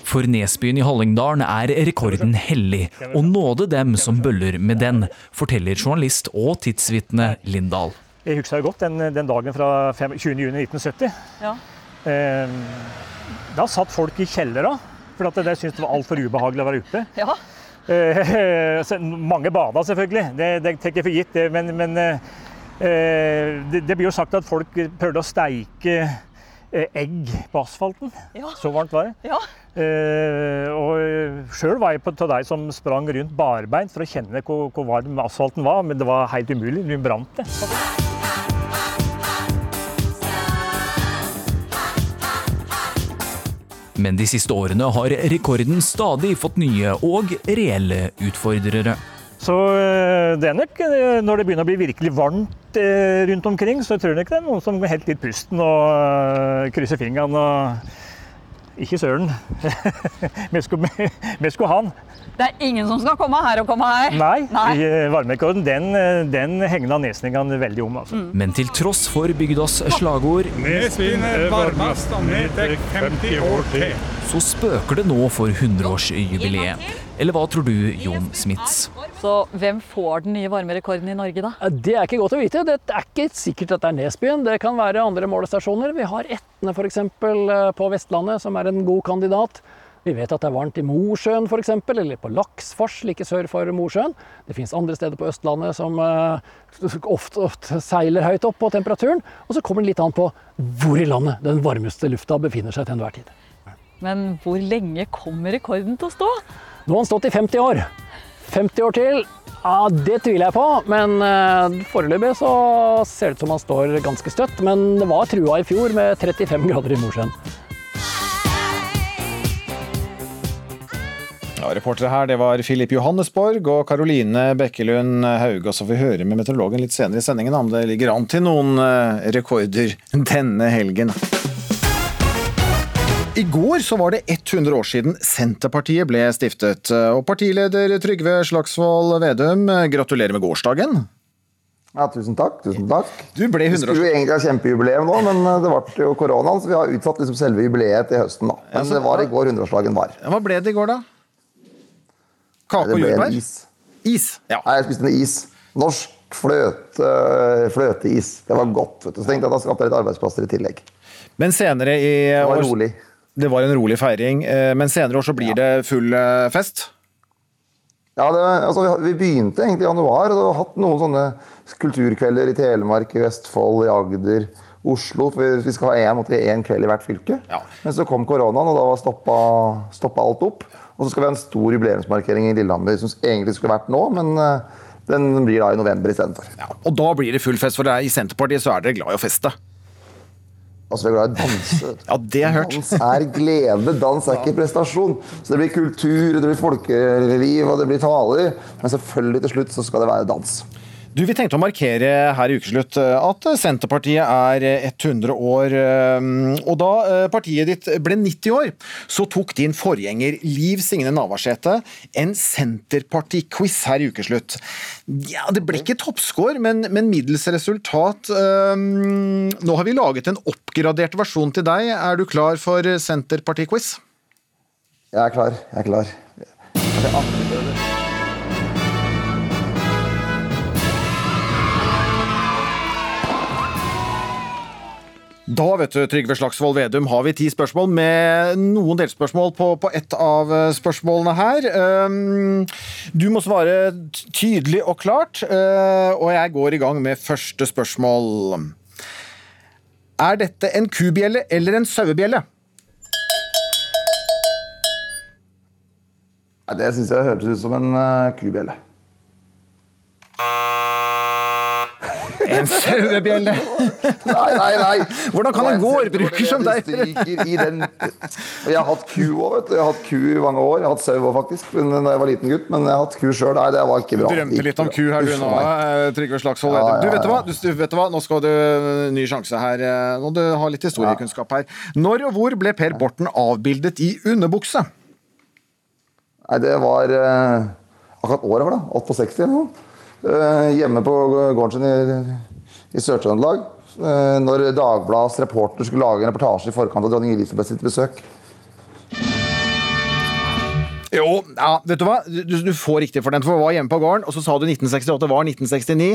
For Nesbyen i Hallingdalen er rekorden hellig, og nåde dem som bøller med den, forteller journalist og tidsvitne Lindahl. Jeg husker godt den, den dagen fra 20.6.1970. Ja. Eh, da satt folk i kjellera, for at de syntes det var altfor ubehagelig å være ute. Ja. Eh, mange bada selvfølgelig, det, det tar jeg for gitt. det, Men, men eh, eh, det, det blir jo sagt at folk prøvde å steike egg på asfalten. Så varmt var det. Ja. Eh, og Sjøl var jeg på av de som sprang rundt barbeint for å kjenne hvor, hvor varm asfalten var, men det var helt umulig. Du brant det. Men de siste årene har rekorden stadig fått nye og reelle utfordrere. Så eh, det er nok, eh, når det begynner å bli virkelig varmt eh, rundt omkring, så tror jeg ikke det er noen som helt litt pusten og krysser fingrene og Ikke søren. Vi skulle, Det er ingen som skal komme her og komme her. Nei, Nei. varmerekorden den, eh, den hegna nesningene veldig om. Altså. Men til tross for bygdas slagord Nesbyen er varmest, og tar 50 år til. så spøker det nå for 100-årsjubileet. Eller hva tror du, Jon Smits? Så hvem får den nye varmerekorden i Norge, da? Det er ikke godt å vite. Det er ikke sikkert at det er Nesbyen. Det kan være andre målestasjoner. Vi har Etne f.eks. på Vestlandet, som er en god kandidat. Vi vet at det er varmt i Mosjøen f.eks., eller på Laksfors like sør for Mosjøen. Det fins andre steder på Østlandet som eh, ofte, ofte seiler høyt opp på temperaturen. Og så kommer det litt an på hvor i landet den varmeste lufta befinner seg til enhver tid. Men hvor lenge kommer rekorden til å stå? Nå har han stått i 50 år. 50 år til, ja, det tviler jeg på. Men eh, foreløpig så ser det ut som han står ganske støtt. Men det var trua i fjor med 35 grader i Mosjøen. Ja, reportere her det var Filip Johannesborg og Karoline Bekkelund Hauge. Og så får vi høre med meteorologen litt senere i sendingen om det ligger an til noen eh, rekorder denne helgen. I går så var det 100 år siden Senterpartiet ble stiftet. Og partileder Trygve Slagsvold Vedum, gratulerer med gårsdagen. Ja, tusen takk. tusen takk. Du ble 100 Vi skulle egentlig ha kjempejubileum nå, men eh, det ble jo koronaen, så vi har utsatt liksom selve jubileet til høsten. da. Men det var i går 100-årsdagen var. Hva ble det i går, da? Kake og jordbær? is. Is? Ja. Nei, jeg spiste en is. Norsk fløte, fløteis. Det var godt. vet du. Så tenkte jeg at da skapte jeg litt arbeidsplasser i tillegg. Men senere i Det var rolig. Det var en rolig feiring, eh, men senere år så blir det full eh, fest? Ja, det, altså, vi, begynte egentlig i januar, og har hatt noen sånne kulturkvelder i Telemark, i Vestfold, i Agder, Oslo. For vi- skal ha én én kveld i hvert fylke. Men så kom koronaen, og da var stoppa, stoppa alt opp. Og så skal vi ha en stor jubileumsmarkering i Lillehammer, som egentlig skulle vært nå, men eh, den blir da i november istedenfor. Ja, og da blir det full fest, for det i Senterpartiet så er dere glad i å feste. Altså, vi er glad i å danse. Ja, det har jeg hørt. Dans er glede, dans er ikke prestasjon. Så det blir kultur, det blir folkeliv og det blir taler. Men selvfølgelig til slutt så skal det være dans. Du, Vi tenkte å markere her i Ukeslutt eh, at Senterpartiet er 100 år. eh, Og da eh, partiet ditt ble 90 år, så tok din forgjenger Liv Signe Navarsete en Senterparti-quiz her i Ukeslutt. Ja, Det ble ikke toppscore, men, men middels resultat. Eh, Nå har vi laget en oppgradert versjon til deg. Er du klar for Senterparti-quiz? Jeg er klar. Jeg er klar. Jeg er Da vet du, Trygve Slagsvold Vedum, har vi ti spørsmål med noen delspørsmål på, på ett av eh, spørsmålene her. Um, Du må svare tydelig og klart, eh, og jeg går i gang med første spørsmål. Er dette en kubjelle eller en sauebjelle? Det syns jeg hørtes ut som en uh, kubjelle. En sauebjelle? Nei, nei, nei. Hvordan kan en gårdbruker som deg i den Og Jeg har hatt ku òg, vet du. Jeg har hatt ku i mange år. Jeg har hatt sau òg, faktisk, da jeg var liten gutt. Men jeg har hatt ku sjøl. Nei, det var ikke bra. Drømte litt om ku her du nå, eh, Trygve Slagsvold Vedum. Du vet du hva, du, du vet du hva? nå skal du ny sjanse her. eh, Nå må du har litt historiekunnskap her. Når og hvor ble Per Borten avbildet i underbukse? Nei, det var eh, akkurat året, var det. 68 eller noe. Eh, hjemme på gården sin i, i Sør-Trøndelag. eh, når Dagbladets reporter skulle lage en reportasje i forkant av dronning Elisabeth sitt besøk. Jo, ja, vet du hva? Du, du får riktig for den, for jeg var hjemme på gården, og så sa du 1968 var 1969.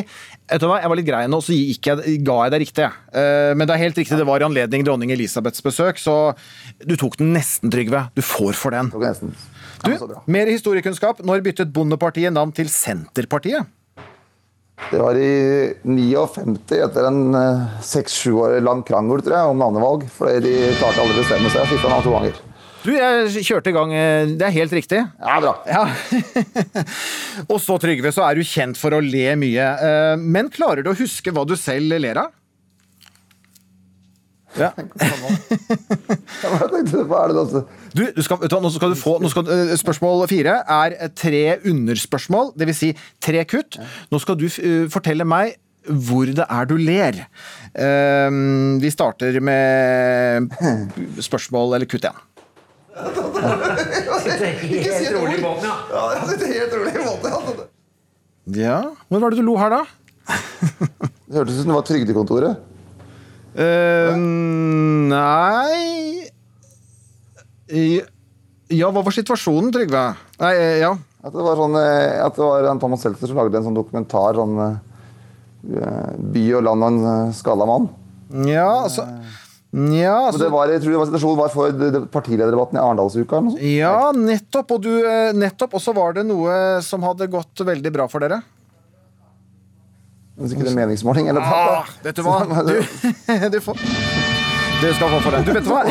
Vet du hva? Jeg var litt grei nå, så jeg, ga jeg deg riktig. Uh, men det er helt riktig, det var i anledning dronning Elisabeths besøk, så du tok den nesten, Trygve. Du får for den. Du, mer historiekunnskap. Når byttet Bondepartiet navn til Senterpartiet? Det var i 59, etter en seks-sju år lang krangel tror jeg, om navnevalg. Fordi de klarte aldri å bestemme seg. Skifta navn to ganger. Du, jeg kjørte i gang. eh, Det er helt riktig. Ja, bra. Ja. og så, Trygve, så er du kjent for å le mye. Eh, Men klarer du å huske hva du selv ler av? Ja. Hva? Er det noe Du, du skal, vet du nå skal du få nå skal, eh, Spørsmål fire er eh, tre underspørsmål, dvs. Si tre kutt. Nå skal du eh, fortelle meg hvor det er du ler. Eh, vi starter med spørsmål eller kutt igjen. Ikke si et ord. Ja, jeg sitter helt rolig i båten. Ja, hvor var det du lo her, da? Det hørtes ut som det var Trygdekontoret. Eh, nei Ja, hva var situasjonen, Trygve? Nei, eh, ja. At det var, sånn, eh, at det var Thomas Seltzer som lagde en sånn dokumentar sånn eh, By og land og en skada mann. Ja, altså ja, altså, det var, jeg tror det var situasjonen var for partilederdebatten i Arendalsuka. Ja, nettopp. Og, du, nettopp, og så var det noe som hadde gått veldig bra for dere. Hvis ikke det er meningsmåling eller Ah, vet du hva? Du, du, får, du skal få for den. Du, vet du hva?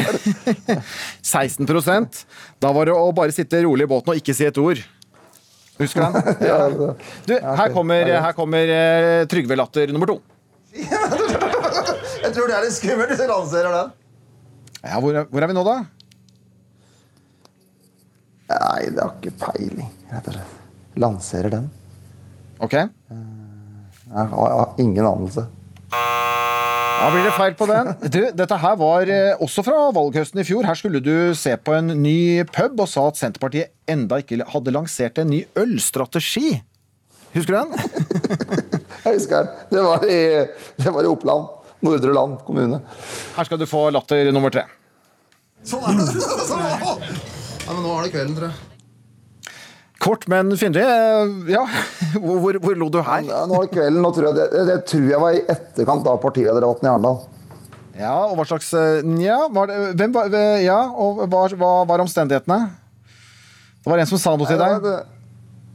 16% Da var det å bare sitte rolig i båten og ikke si et ord. Husker du den? Ja, Du, her kommer, her kommer eh, Trygve Latter nummer to. Jeg tror det er litt skummelt hvis jeg lanserer den. Ja, hvor, er- hvor er vi nå, da? Nei, det har ikke peiling, rett og slett. Lanserer den. Ok. Har, jeg har ingen anelse. Da blir det feil på den. Du, dette her var eh, også fra valghøsten i fjor. Her skulle du se på en ny pub og sa at Senterpartiet enda ikke hadde lansert en ny ølstrategi. Husker du den? Jeg husker den. Det var i, det var i Oppland. Nordre Land kommune. Her skal du få latter nummer tre. Sånn er det. Sånn er det. Ja, men nå er det kvelden, tror jeg. Kort, men fyndig. Eh, Ja, hvor, hvor, lo du her? Ja, nå det kvelden. Nå tror jeg, det, det tror jeg var i etterkant av partilederdebatten i Arendal. Ja, og hva slags Nja, Ja, var det, hvem var eh, Ja, og hva, hva var omstendighetene? Det var en som sa noe til deg?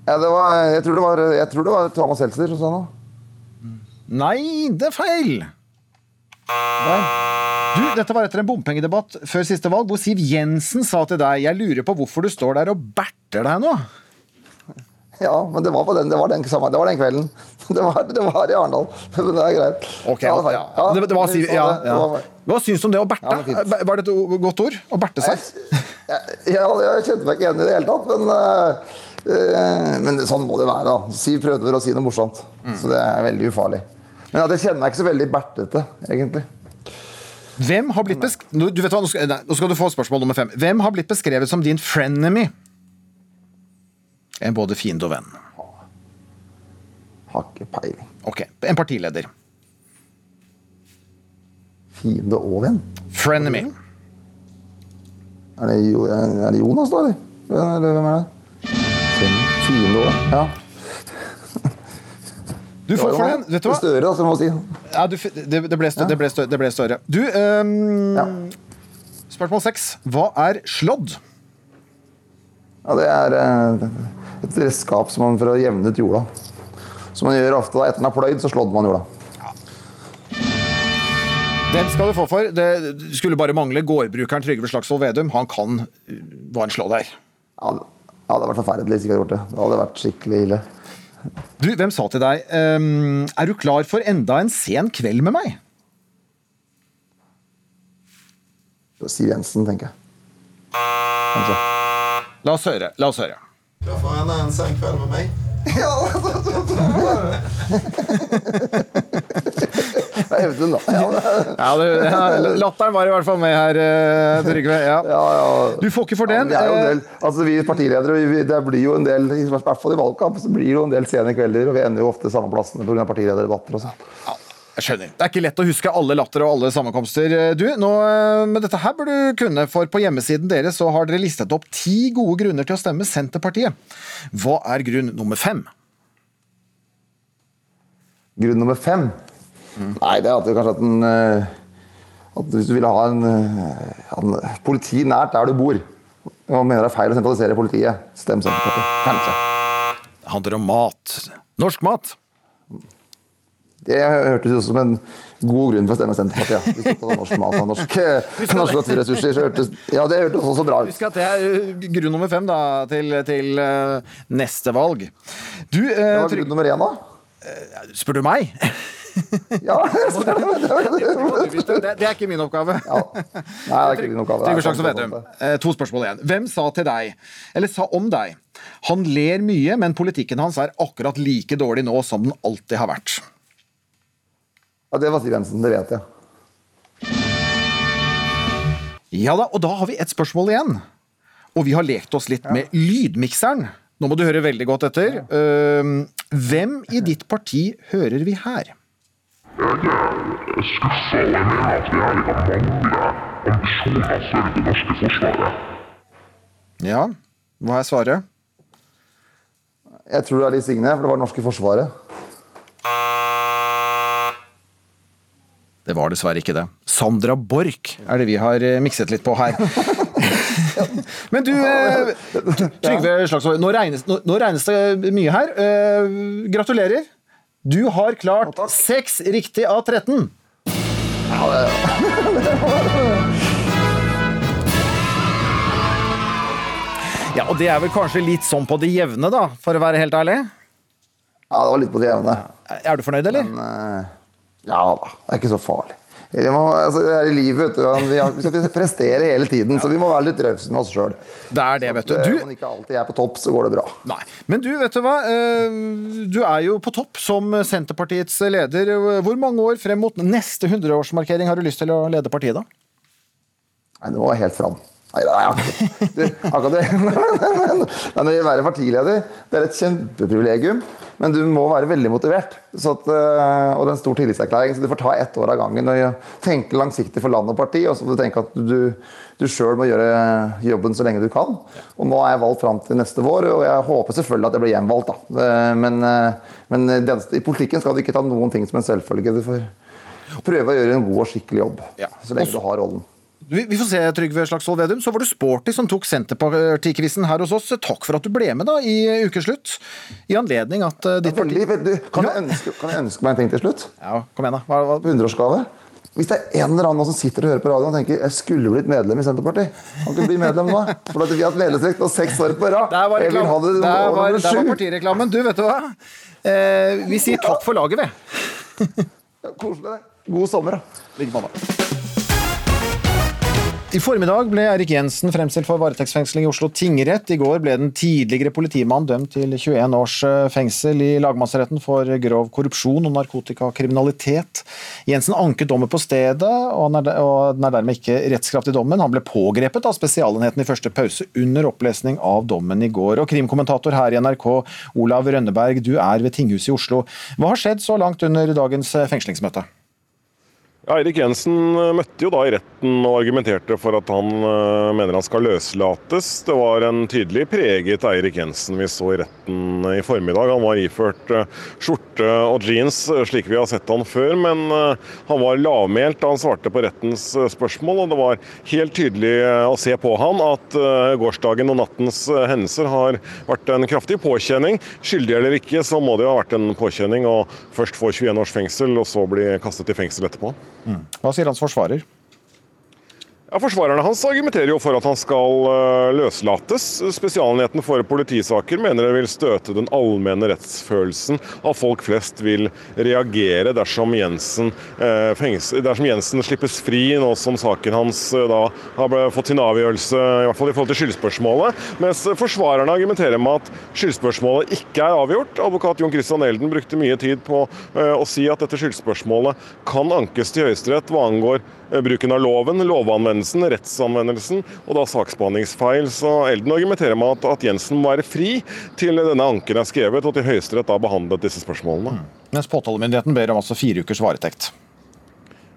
Ja, det var, jeg, tror det var, jeg tror det var Thomas Seltzer som sa noe. Nei, det er feil! Nei. Du, dette var etter en bompengedebatt før siste valg, hvor Siv Jensen sa til deg Jeg lurer på hvorfor du står der og berter deg nå. Ja, men det var, på den, det var, den, det var den kvelden. Det var, det var i Arendal. Men det er greit. Okay, Ja, ja, det ja. Det, det var det ja. Hva syns du om det å berte? Det er var det et godt ord? Å berte seg? Jeg, jeg kjente meg ikke igjen i det hele tatt, men Eh, Men sånn må det være. da. Siv prøvde å si noe morsomt, så det er veldig ufarlig. Men jeg kjenner meg ikke så veldig bertete, egentlig. Hvem har blitt besk... Nå- Du vet hva, nå skal, nei, nå skal du få spørsmål nummer fem. Hvem har blitt beskrevet som din frenemy? En både fiende og venn. Har ikke peiling. Ok, En partileder. Fiende og venn? Frenemy. Er det, Jo- er det Jonas, da, eller? Eller hvem er det? Fiende og venn? Ja. Du får for den. Vet du hva? Større, altså, må si. Ja, du, det, det, ble større, det, ble større, det ble større. Du, ehm, spørsmål seks. Hva er slådd? Ja, det er eh, et redskap som man for å jevne ut jorda. Som man gjør ofte da, etter den er pløyd, så slådde man jorda. Den skal du få for. Det skulle bare mangle gårdbrukeren Trygve Slagsvold Vedum. Han kan hva en slå der. Ja, det hadde vært forferdelig hvis ikke hadde gjort det. Det hadde vært skikkelig ille. Du, hvem sa til deg um, Er du klar for enda en sen kveld med meg? Siv Jensen, tenker jeg. Kanskje. La oss høre. La oss høre. Klar for enda en sen kveld med meg? Ja, Det er Audun, da. Ja, det, ja, latteren var i hvert fall med her, eh, Trygve. Ja. Du får ikke for den. Det er jo en eh, del, altså Vi partiledere vi, det blir jo en del, i hvert fall i valgkamp, så blir det jo en del sene kvelder. Og vi ender jo ofte samme plassene pga. partilederdebatter og sånn. Jeg skjønner. Det er ikke lett å huske alle latter og alle sammenkomster. Du, nå, eh, men dette her bør du kunne, for på hjemmesiden deres så har dere listet opp ti gode grunner til å stemme Senterpartiet. Hva er grunn nummer fem? Grunn nummer fem? Nei, det er at kanskje at den eh, At hvis du vil ha en, eh, en politi nært der du bor, og mener det er feil å sentralisere politiet, stem Senterpartiet. Kanskje. Det handler om mat. Norsk mat. Det hørtes ut som en god grunn for å stemme Senterpartiet. Ja. Hvis du norsk mat og norske, norske naturressurser, så hørtes Ja, det hørtes også bra ut. Husk at det er eh, grunn nummer fem da, til, til eh, neste valg. Du, uh, Det var grunn nummer én, da? Spør du meg? Ja, det, er ikke min oppgave. Nei, det er ikke din oppgave. Trygve Slagsvold Vedum, eh, to spørsmål igjen. Hvem sa til deg, eller sa om deg, han ler mye, men politikken hans er akkurat like dårlig nå som den alltid har vært? Ja, det var Siv Jensen, det vet jeg. Ja da, og da har vi et spørsmål igjen. Og vi har lekt oss litt med lydmikseren. Nå må du høre veldig godt etter. Uh, hvem i ditt parti hører vi her? skuffa, og jeg mener at regjeringa mangler ambisjoner for det norske forsvaret. Ja, hva er svaret? Jeg tror det er Liv Signe, for det var det norske forsvaret. Det var dessverre ikke det. Sandra Borch er det vi har eh, mikset litt på her. Men du, eh, Trygve Slagsvold, nå nå, nå regnes det mye her. Eh, gratulerer. Du har klart seks riktig av 13. Ja, og det er vel kanskje litt sånn på det jevne, da, for å være helt ærlig? Ja, det var litt på det jevne. Er du fornøyd, eller? Men, eh, ja da, det er ikke så farlig. Det, må, altså, det er i livet, vet du. Vi, har, vi skal prestere hele tiden, så vi må være litt rause med oss sjøl. Det er det, vet du. Om man ikke alltid er på topp, så går det bra. Nei. Men du, vet du hva? Eh, Du er jo på topp som Senterpartiets leder. Hvor mange år frem mot neste 100-årsmarkering har du lyst til å lede partiet, da? Nei, det var helt fram. Nei, er akkurat du, det. Men å være partileder det er et kjempeprivilegium, men du må være veldig motivert. Så at, øh, og det er en stor tillitserklæring, så du får ta ett år av gangen og tenke langsiktig for land og parti. Og så må du tenke at du, du sjøl må gjøre jobben så lenge du kan. Og nå er jeg valgt fram til neste vår, og jeg håper selvfølgelig at jeg blir gjenvalgt. Da. Eh, Men, øh, men i politikken skal du ikke ta noen ting som en selvfølge. Du får prøve å gjøre en god og skikkelig jobb så lenge du har rollen. Vi får se, Trygve Slagsvold Vedum. Så var det Sporty som tok Senterpartikrisen her hos oss. Takk for at du ble med da i ukeslutt. I anledning at eh, ditt parti Veldig, veldig. Kan, jeg ønske, kan jeg ønske meg en ting til slutt? Ja, kom igjen da. Hva, hva? 100-årsgave. Hvis det er en eller annen som sitter og hører på radioen og tenker jeg skulle blitt medlem i Senterpartiet, kan ikke bli medlem nå? For at vi har hatt medlemsrett nå seks år på rad. Der var, reklam- det der var, der var partireklamen. Du, vet du hva? Eh, vi sier takk for laget, vi. Koselig. God sommer, da. Like måte. I formiddag ble Erik Jensen fremstilt for varetektsfengsling i Oslo tingrett. I går ble den tidligere politimannen dømt til 21 års eh, fengsel i lagmannsretten for grov korrupsjon og narkotikakriminalitet. Jensen anket dommen på stedet, og den er dermed ikke rettskraftig dommen. Han ble pågrepet av Spesialenheten i første pause under opplesning av dommen i går. Og krimkommentator her i NRK, Olav Rønneberg, du er ved tinghuset i Oslo. Hva har skjedd så langt under dagens eh, fengslingsmøte? Eirik Jensen eh, møtte jo da i retten og argumenterte for at han eh, mener han skal løslates. Det var en tydelig preget Eirik Jensen vi så i retten i formiddag. Han var iført eh, skjorte og jeans eh, slik vi har sett han før, men eh, han var lavmælt da han svarte på rettens eh, spørsmål. og Det var helt tydelig eh, å se på han at eh, gårsdagen og nattens eh, hendelser har vært en kraftig påkjenning. Skyldig eller ikke, så må det jo ha vært en påkjenning å først få 21 års fengsel, og så bli kastet i fengsel etterpå. Hva sier hans forsvarer? Ja, Forsvarerne hans argumenterer jo for at han skal eh, løslates. Spesialenheten for politisaker mener det vil støte den allmenne rettsfølelsen. At folk flest vil reagere dersom Jensen, eh, dersom Jensen slippes fri, nå som saken hans eh, da har fått sin avgjørelse, i hvert fall i forhold til skyldspørsmålet. Mens forsvarerne argumenterer med at skyldspørsmålet ikke er avgjort. Advokat Jon Christian Elden brukte mye tid på eh, å si at dette skyldspørsmålet kan ankes til Høyesterett hva angår bruken av loven, lovanvendelsen, rettsanvendelsen og da saksbehandlingsfeil. Så Elden argumenterer med at, at Jensen må være fri til denne anken er skrevet og til Høyesterett da behandlet disse spørsmålene. Mens påtalemyndigheten ber om altså fire ukers varetekt.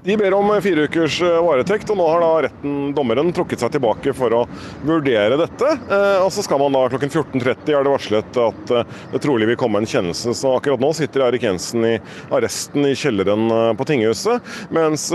De ber om fire ukers eh, varetekt, og nå har da retten, dommeren, trukket seg tilbake for å vurdere dette. Eh, og så skal man da klokken 14.30 er det varslet at eh, det trolig vil komme en kjennelse. Så akkurat nå sitter Erik Jensen i arresten i kjelleren på tinghuset, mens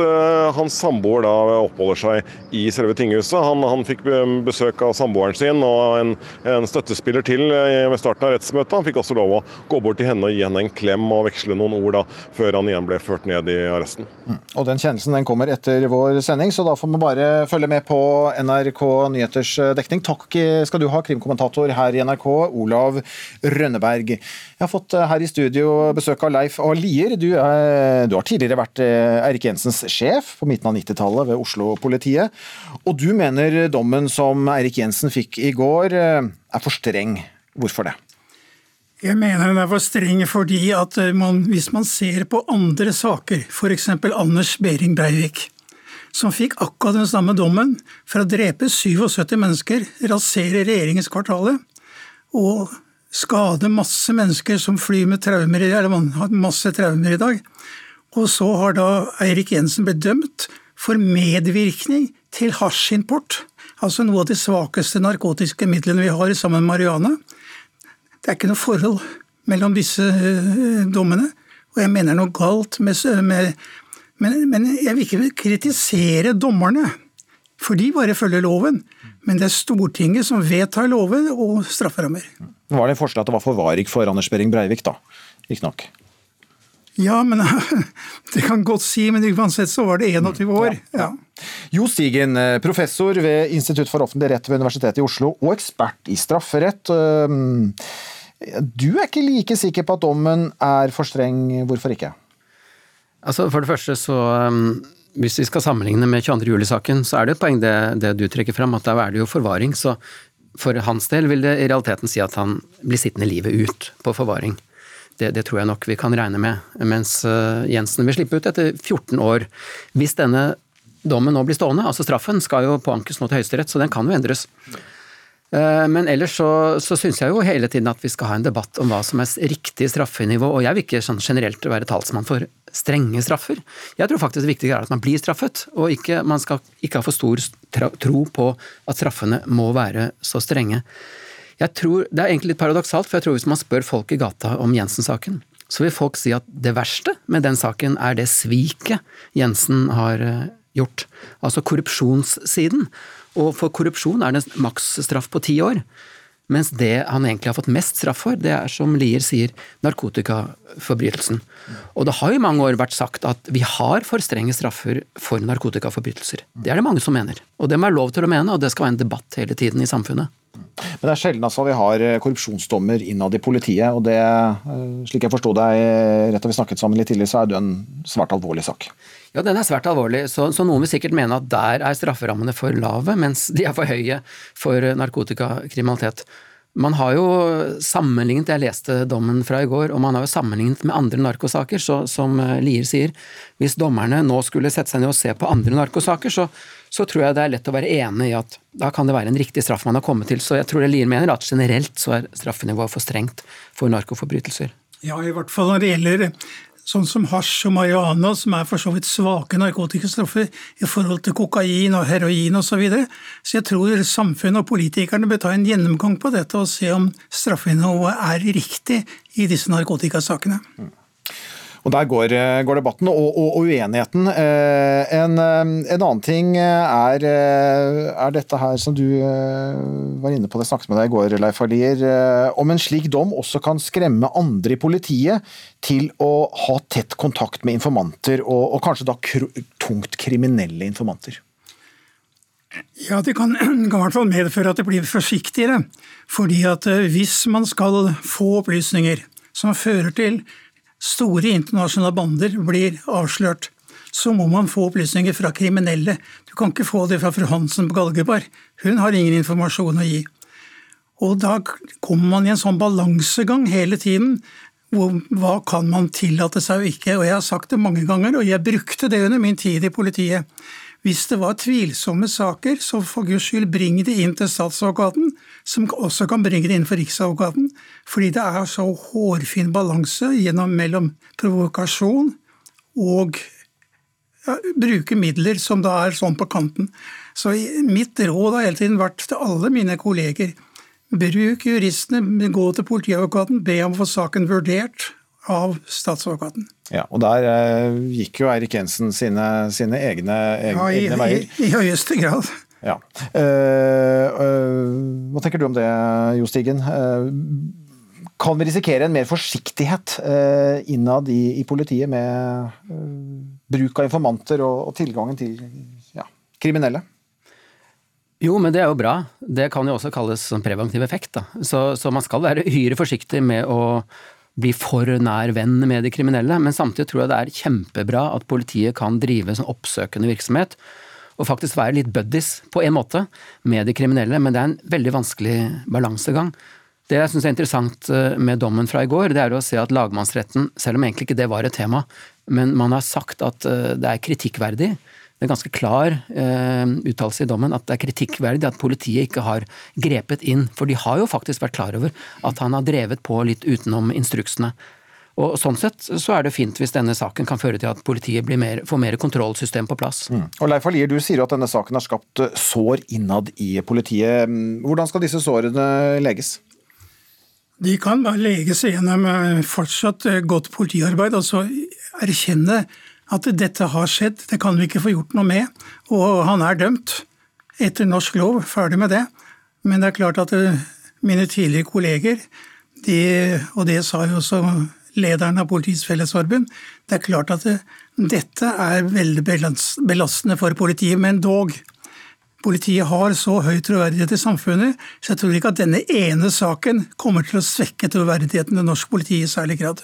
hans samboer da oppholder seg i selve tinghuset. Han, han fikk besøk av samboeren sin og en, en støttespiller til ved starten av rettsmøtet. Han fikk også lov å gå bort til henne og gi henne en klem og veksle noen ord da, før han igjen ble ført ned i arresten. Og Den kjennelsen den kommer etter vår sending, så da får vi bare følge med på NRK Nyheters dekning. Takk skal du ha, krimkommentator her i NRK, Olav Rønneberg. Jeg har fått eh, her i studio besøk av Leif A. Lier. Du, er, du har tidligere vært eh, Eirik Jensens sjef på midten av 90-tallet ved Oslo-politiet. Og du mener dommen som Eirik Jensen fikk i går, eh, er for streng. Hvorfor det? Jeg mener den er for streng fordi at eh, man, hvis man ser på andre saker, f.eks. Anders Behring Breivik, som fikk akkurat den samme dommen for å drepe 77 mennesker, rasere regjeringskvartalet og skade masse mennesker som flyr med traumer, eller man har masse traumer i dag. Og så har da Eirik Jensen blitt dømt for medvirkning til hasjimport. Altså noe av de svakeste narkotiske midlene vi har sammen med marihuana. Det er ikke noe forhold mellom disse eh, dommene, og jeg mener noe galt med, med men, men jeg vil ikke kritisere dommerne, for de bare følger loven. Men det er Stortinget som vedtar loven og strafferammer. Nå var det forslag at det var forvaring for Anders Behring Breivik, da. Riktignok. Ja, men det kan godt si, men uansett så var det 21 år. Ja. Jo Stigen, eh, professor ved Institutt for offentlig rett ved Universitetet i Oslo og ekspert i strafferett. Du er ikke like sikker på at dommen er for streng. Hvorfor ikke? Altså, For det første så um, Hvis vi skal sammenligne med 22. juli-saken, så er det et poeng det, det du trekker fram, at der er det jo forvaring. Så for hans del vil det i realiteten si at han blir sittende livet ut på forvaring. Det, det tror jeg nok vi kan regne med. Mens uh, Jensen vil slippe ut etter 14 år. Hvis denne dommen nå blir stående, altså straffen, skal jo påankes nå til Høyesterett, så den kan jo endres. Eh, Men ellers så, så syns jeg jo hele tiden at vi skal ha en debatt om hva som er riktig straffenivå, og jeg vil ikke sånn generelt være talsmann for strenge straffer. Jeg tror faktisk det viktige er at man blir straffet, og ikke, man skal ikke ha for stor tro på at straffene må være så strenge. Jeg tror, Det er egentlig litt paradoksalt, for jeg tror hvis man spør folk i gata om Jensen-saken, så vil folk si at det verste med den saken er det sviket Jensen har eh, gjort. Altså korrupsjonssiden. Og for korrupsjon er det en maksstraff på ti år. Mens det han egentlig har fått mest straff for, det er som Lier sier, narkotikaforbrytelsen. Og det har i mange år vært sagt at vi har for strenge straffer for narkotikaforbrytelser. Det er det mange som mener. Og det må være lov til å mene, og det skal være en debatt hele tiden i samfunnet. Men det er sjelden altså vi har eh, korrupsjonsdommer innad i politiet, og det, eh, slik jeg forsto deg rett da vi snakket sammen litt tidligere, så er det en svært alvorlig sak. Ja, den er svært alvorlig, så, så, noen vil sikkert mene at der er strafferammene for lave, mens de er for høye for narkotikakriminalitet. Man har jo sammenlignet, jeg leste dommen fra i går, og man har jo sammenlignet med andre narkosaker, så som Lier sier, hvis dommerne nå skulle sette seg ned og se på andre narkosaker, så så tror jeg det er lett å være enig i at da kan det være en riktig straff man har kommet til. Så jeg tror det Lier mener at generelt så er straffenivået for strengt for narkoforbrytelser. Ja, i hvert fall når det gjelder sånn som hasj og marihuana, som er for så vidt svake narkotikastraffer i forhold til kokain og heroin osv. Så, videre. så jeg tror samfunnet og politikerne bør ta en gjennomgang på dette og se om straffenivået er riktig i disse narkotikasakene. Mm. Og Der går, eh, går debatten og, og, og uenigheten. Eh, en, eh, en, annen ting er, er, dette her som du var inne på, det snakket med deg i går, Leif Alier. Om en slik dom også kan skremme andre i politiet til å ha tett kontakt med informanter, og, og kanskje da tungt kriminelle informanter. Ja, det kan, i hvert fall medføre at det blir forsiktigere. Fordi at hvis man skal få opplysninger som fører til store internasjonale bander blir avslørt, så må man få opplysninger fra kriminelle. Du kan ikke få det fra fru Hansen på Galgebar. Hun har ingen informasjon å gi. Og da kommer man i en sånn balansegang hele tiden. Hva kan man tillate seg og ikke? Og jeg har sagt det mange ganger, og jeg brukte det under min tid i politiet. Hvis det var tvilsomme saker, så for guds skyld bring det inn til statsadvokaten, som også kan bringe det inn for riksadvokaten. Fordi det er så hårfin balanse mellom provokasjon og ja, bruke midler som da er sånn på kanten. Så mitt råd har hele tiden vært til alle mine kolleger bruk juristene, gå til politiadvokaten, be om å få saken vurdert av statsadvokaten. Ja, og Der eh, gikk jo Eirik Jensen sine, sine egne, egne, ja, i, egne veier. I, i høyeste grad. Ja. Eh, eh, hva tenker du om det, Jo Stigen? Uh, kan vi risikere en mer forsiktighet innad i, i, politiet med bruk av informanter og, og tilgangen til ja, kriminelle? Jo, men det er jo bra. Det kan jo også kalles preventiv effekt. Så, så, man skal være uhyre forsiktig med å bli for nær venn med de kriminelle, men samtidig tror jeg det er kjempebra at politiet kan drive sånn oppsøkende virksomhet, og faktisk være litt buddies, på en måte, med de kriminelle, men det er en veldig vanskelig balansegang. Det jeg syns er interessant eh, med dommen fra i går, det er å se at lagmannsretten, selv om egentlig ikke det var et tema, men man har sagt at eh, det er kritikkverdig det er ganske klar uh, uttalelse i dommen at det er kritikkverdig at politiet ikke har grepet inn. For de har jo faktisk vært klar over at han har drevet på litt utenom instruksene. Og Sånn sett så er det fint hvis denne saken kan føre til at politiet mer, får mer kontrollsystem på plass. Mm. Og Leif Alier, du sier at denne saken har skapt eh, sår innad i politiet. Hvordan skal disse sårene leges? De kan bare leges gjennom eh, fortsatt godt politiarbeid. Altså erkjenne at dette har skjedd, det kan vi ikke få gjort noe med. Og han er dømt etter norsk lov, ferdig med det. Men det er klart at eh, mine tidligere kolleger, de, og det sa jo også lederen av Politiets Fellesforbund, det er klart at det, eh, dette er veldig belastende for politiet, men dog. Politiet har så høy troverdighet i samfunnet, så jeg tror ikke at denne ene saken kommer til å svekke troverdigheten til norsk politi i særlig grad.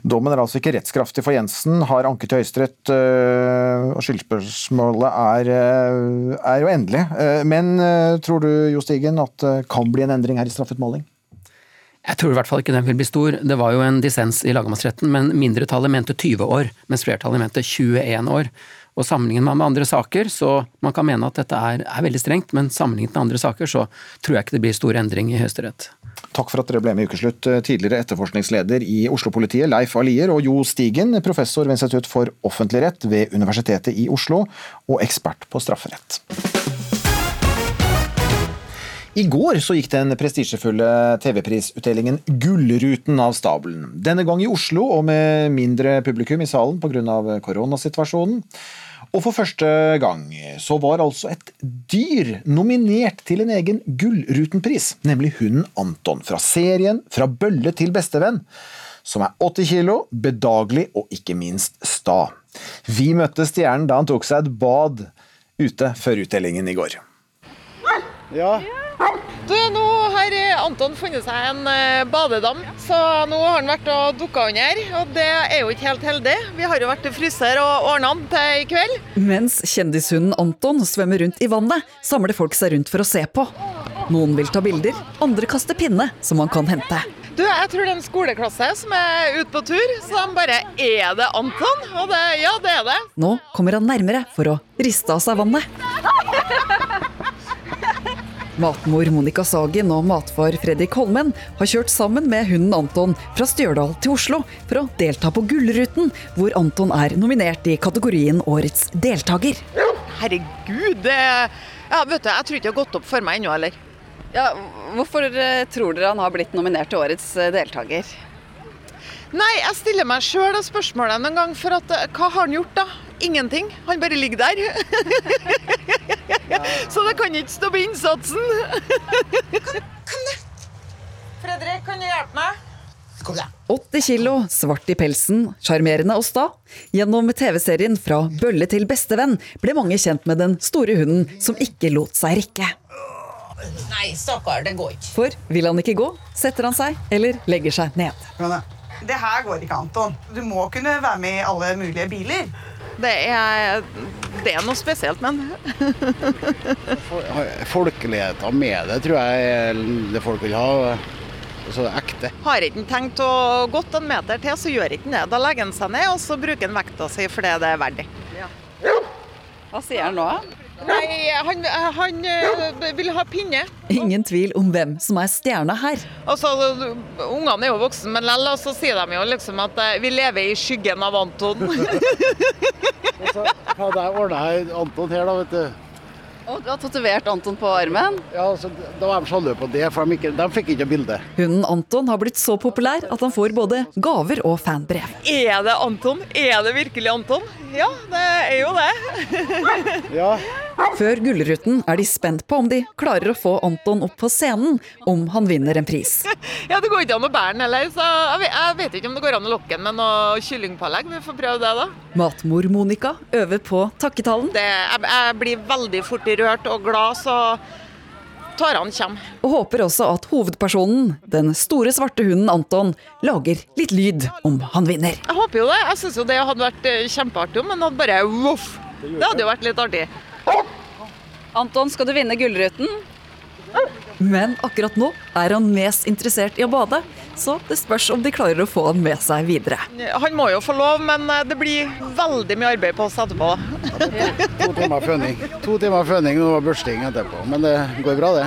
Dommen er altså ikke rettskraftig for Jensen, har anket til Høyesterett, øh, og skyldspørsmålet er, øh, er, jo endelig. Øh, men tror du Jo Stigen, at det kan bli en endring her i straffutmåling? Jeg tror i hvert fall ikke den vil bli stor. Det var jo en dissens i lagmannsretten, men mindretallet mente 20 år, mens flertallet mente 21 år. Og sammenlignet med andre saker, så man kan mene at dette er, er, veldig strengt, men sammenlignet med andre saker, så tror jeg ikke det blir stor endring i Høyesterett. Takk for at dere ble med i Ukeslutt, tidligere etterforskningsleder i Oslo-politiet Leif Alier, og Jo Stigen, professor ved Institutt for offentlig rett ved Universitetet i Oslo, og ekspert på strafferett. I går så gikk den prestisjefulle TV-prisutdelingen Gullruten av stabelen. Denne gang i Oslo og med mindre publikum i salen pga. koronasituasjonen. Og for første gang så var altså et dyr nominert til en egen Gullruten-pris, nemlig hunden Anton fra serien Fra bølle til bestevenn, som er 80 kilo, bedagelig og ikke minst sta. Vi møtte stjernen da han tok seg et bad ute før utdelingen i går. Ja. Du, nå har Anton funnet seg en eh, badedam, så nå har han vært og dukka under. Og det er jo ikke helt heldig. Vi har jo vært til fryser og ordna han til i kveld. Mens kjendishunden Anton svømmer rundt i vannet, samler folk seg rundt for å se på. Noen vil ta bilder, andre kaster pinne som man kan hente. Du, jeg tror det er en skoleklasse som er ute på tur, så de bare Er det Anton? Og det, ja, det er det. Nå kommer han nærmere for å riste av seg vannet. Matmor Monica Sagen og matfar Fredrik Holmen har kjørt sammen med hunden Anton fra Stjørdal til Oslo for å delta på Gullruten, hvor Anton er nominert i kategorien Årets deltaker. Herregud, det Ja, vet du, jeg tror ikke det har gått opp for meg ennå, heller. Ja, hvorfor eh, tror dere han har blitt nominert til årets eh, deltaker? Nei, jeg stiller meg sjøl spørsmålet en gang, for at, eh, hva har han gjort, da? Ingenting. Han bare ligger der. Så det kan ikke stå på innsatsen. Fredrik, kan du hjelpe meg? 80 kilo, svart i pelsen, sjarmerende og sta. Gjennom TV-serien Fra bølle til bestevenn ble mange kjent med den store hunden som ikke lot seg rikke. Nei, stakkar, det går ikke. For vil han ikke gå, setter han seg eller legger seg ned. Det her går ikke, Anton. Du må kunne være med i alle mulige biler. Det er, det er noe spesielt, men Folkeligheten med det tror jeg er det folk vil ha. Altså ekte. Har ikke han tenkt å gått en meter til, så gjør ikke han det. Da legger han seg ned, og så bruker han vekta si for det det er verdt. Hva sier han nå? Nei, han, han eh, vil ha pinne. Ingen tvil om hvem som er stjerna her. Altså, Ungene er jo voksne, men likevel så sier de jo liksom at eh, vi lever i skyggen av Anton. Hadde jeg ordna Anton her, da, vet du. Og du har tatovert Anton på armen? Ja, altså, Da var de sjalu på det, for de, ikke, de fikk ikke bilde. Hunden Anton har blitt så populær at han får både gaver og fanbrev. Er det Anton? Er det virkelig Anton? Ja, det er jo det. ja. Før Gullruten er de spent på om de klarer å få Anton opp på scenen om han vinner en pris. Ja, Det går ikke an å bære den heller, så jeg vet, ikke om det går an å lokke den med noe kyllingpålegg. Vi får prøve det, da. Matmor Monica øver på takketalen. Det, jeg, jeg blir veldig fort rørt og glad, så tårene kommer. Og håper også at hovedpersonen, den store svarte hunden Anton, lager litt lyd om han vinner. Jeg håper jo det. Jeg syns jo det hadde vært eh, kjempeartig om han hadde bare voff. Det hadde jo vært litt artig. Anton, skal du vinne Gullruten? Men akkurat nå er han mest interessert i å bade, så det spørs om de klarer å få han med seg videre. Han må jo få lov, men eh, det blir veldig mye arbeid på oss etterpå. To timer føning. To timer føning og børsting etterpå. Men det går bra, det.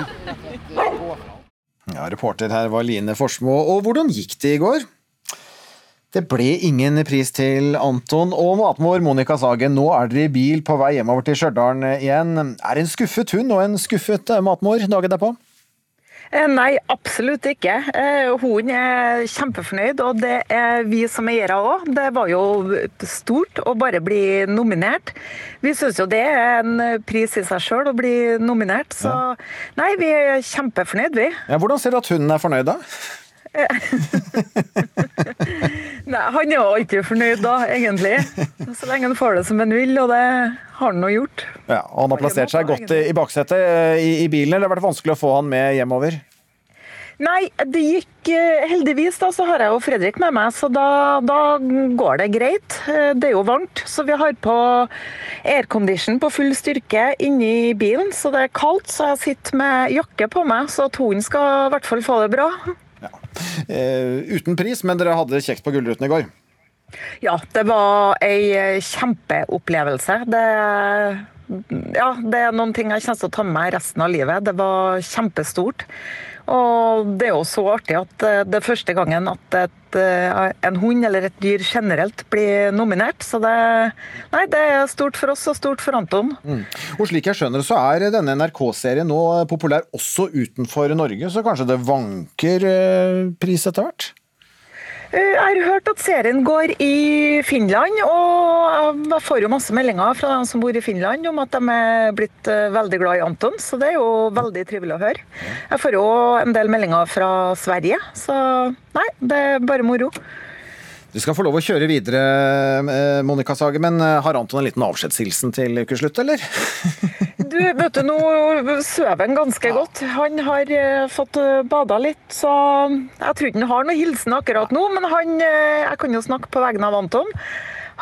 Ja, reporter her var Line Forsmo. Og hvordan gikk det i går? Det ble ingen pris til Anton og matmor Monica Sagen. Nå er dere i bil på vei hjemover til Stjørdal igjen. Er en skuffet hund og en skuffet matmor dagen derpå? Eh, Nei, absolutt ikke. Eh, Hun er kjempefornøyd, og det er vi som eiere òg. Det var jo stort å bare bli nominert. Vi syns jo det er en pris i seg sjøl å bli nominert, så nei, vi er kjempefornøyd, vi. Ja, hvordan ser du at hunden er fornøyd da? Nei, han er jo alltid fornøyd da, egentlig. Så lenge han får det som han vil, og det har han nå gjort. Ja, og Han har plassert seg godt i i baksetet eh, i, i bilen, eller har det vært vanskelig å få han med hjemover? Nei, det gikk eh, heldigvis, da, så har jeg jo Fredrik med meg, så da, da går det greit. Eh, Det er jo varmt, så vi har på aircondition på full styrke inni bilen, så det er kaldt, så jeg sitter med jakke på meg, så at hunden skal i hvert fall få det bra. Eh, uten pris, men dere hadde det kjekt på Gullruten i går. Ja, det var ei kjempeopplevelse. Det, ja, det er noen ting jeg kommer til å ta med meg resten av livet. Det var kjempestort. Og det er jo så artig at eh, det er første gangen at et, eh, en hund eller et dyr generelt blir nominert. Så det, nei, det er stort for oss og stort for Anton. Mm. Og slik jeg skjønner så er denne NRK-serien nå populær også utenfor Norge, så kanskje det vanker eh, pris etter hvert? Eh, Jeg har hørt at serien går i Finland, og jeg får jo masse meldinger fra dem som bor i Finland om at de er blitt eh, veldig glad i Anton, så det er jo veldig trivelig å høre. Jeg får jo en del meldinger fra Sverige, så nei, det er bare moro. Du skal få lov å kjøre videre, eh, Monica Sage, men eh, har Anton en liten avskjedshilsen til ukeslutt, eller? Du, vet du, nå sover han ganske godt. Han har eh, fått bada litt, så jeg tror ikke han har noen hilsen akkurat nå. Men han, jeg kan jo snakke på vegne av Anton.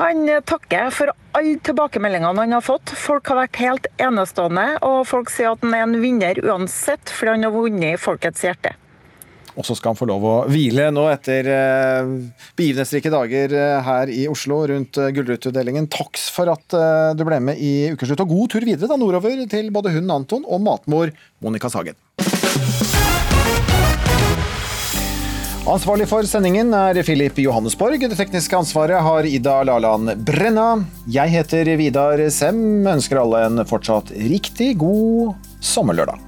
Han takker for alle tilbakemeldingene han har fått. Folk har vært helt enestående, og folk sier at han er en vinner uansett, fordi han har vunnet i folkets hjerte. Og så skal han få lov å hvile nå etter eh, begivenhetsrike dager eh, her i Oslo rundt gullruteutdelingen. Takk for at eh, du ble med i Ukeslutt, og god tur videre da nordover til både hunden Anton og matmor Monica Sagen. Ansvarlig for sendingen er Filip Johannesborg. Det tekniske ansvaret har Ida Laland Brenna. Jeg heter Vidar Sem. Ønsker alle en fortsatt riktig god sommerlørdag.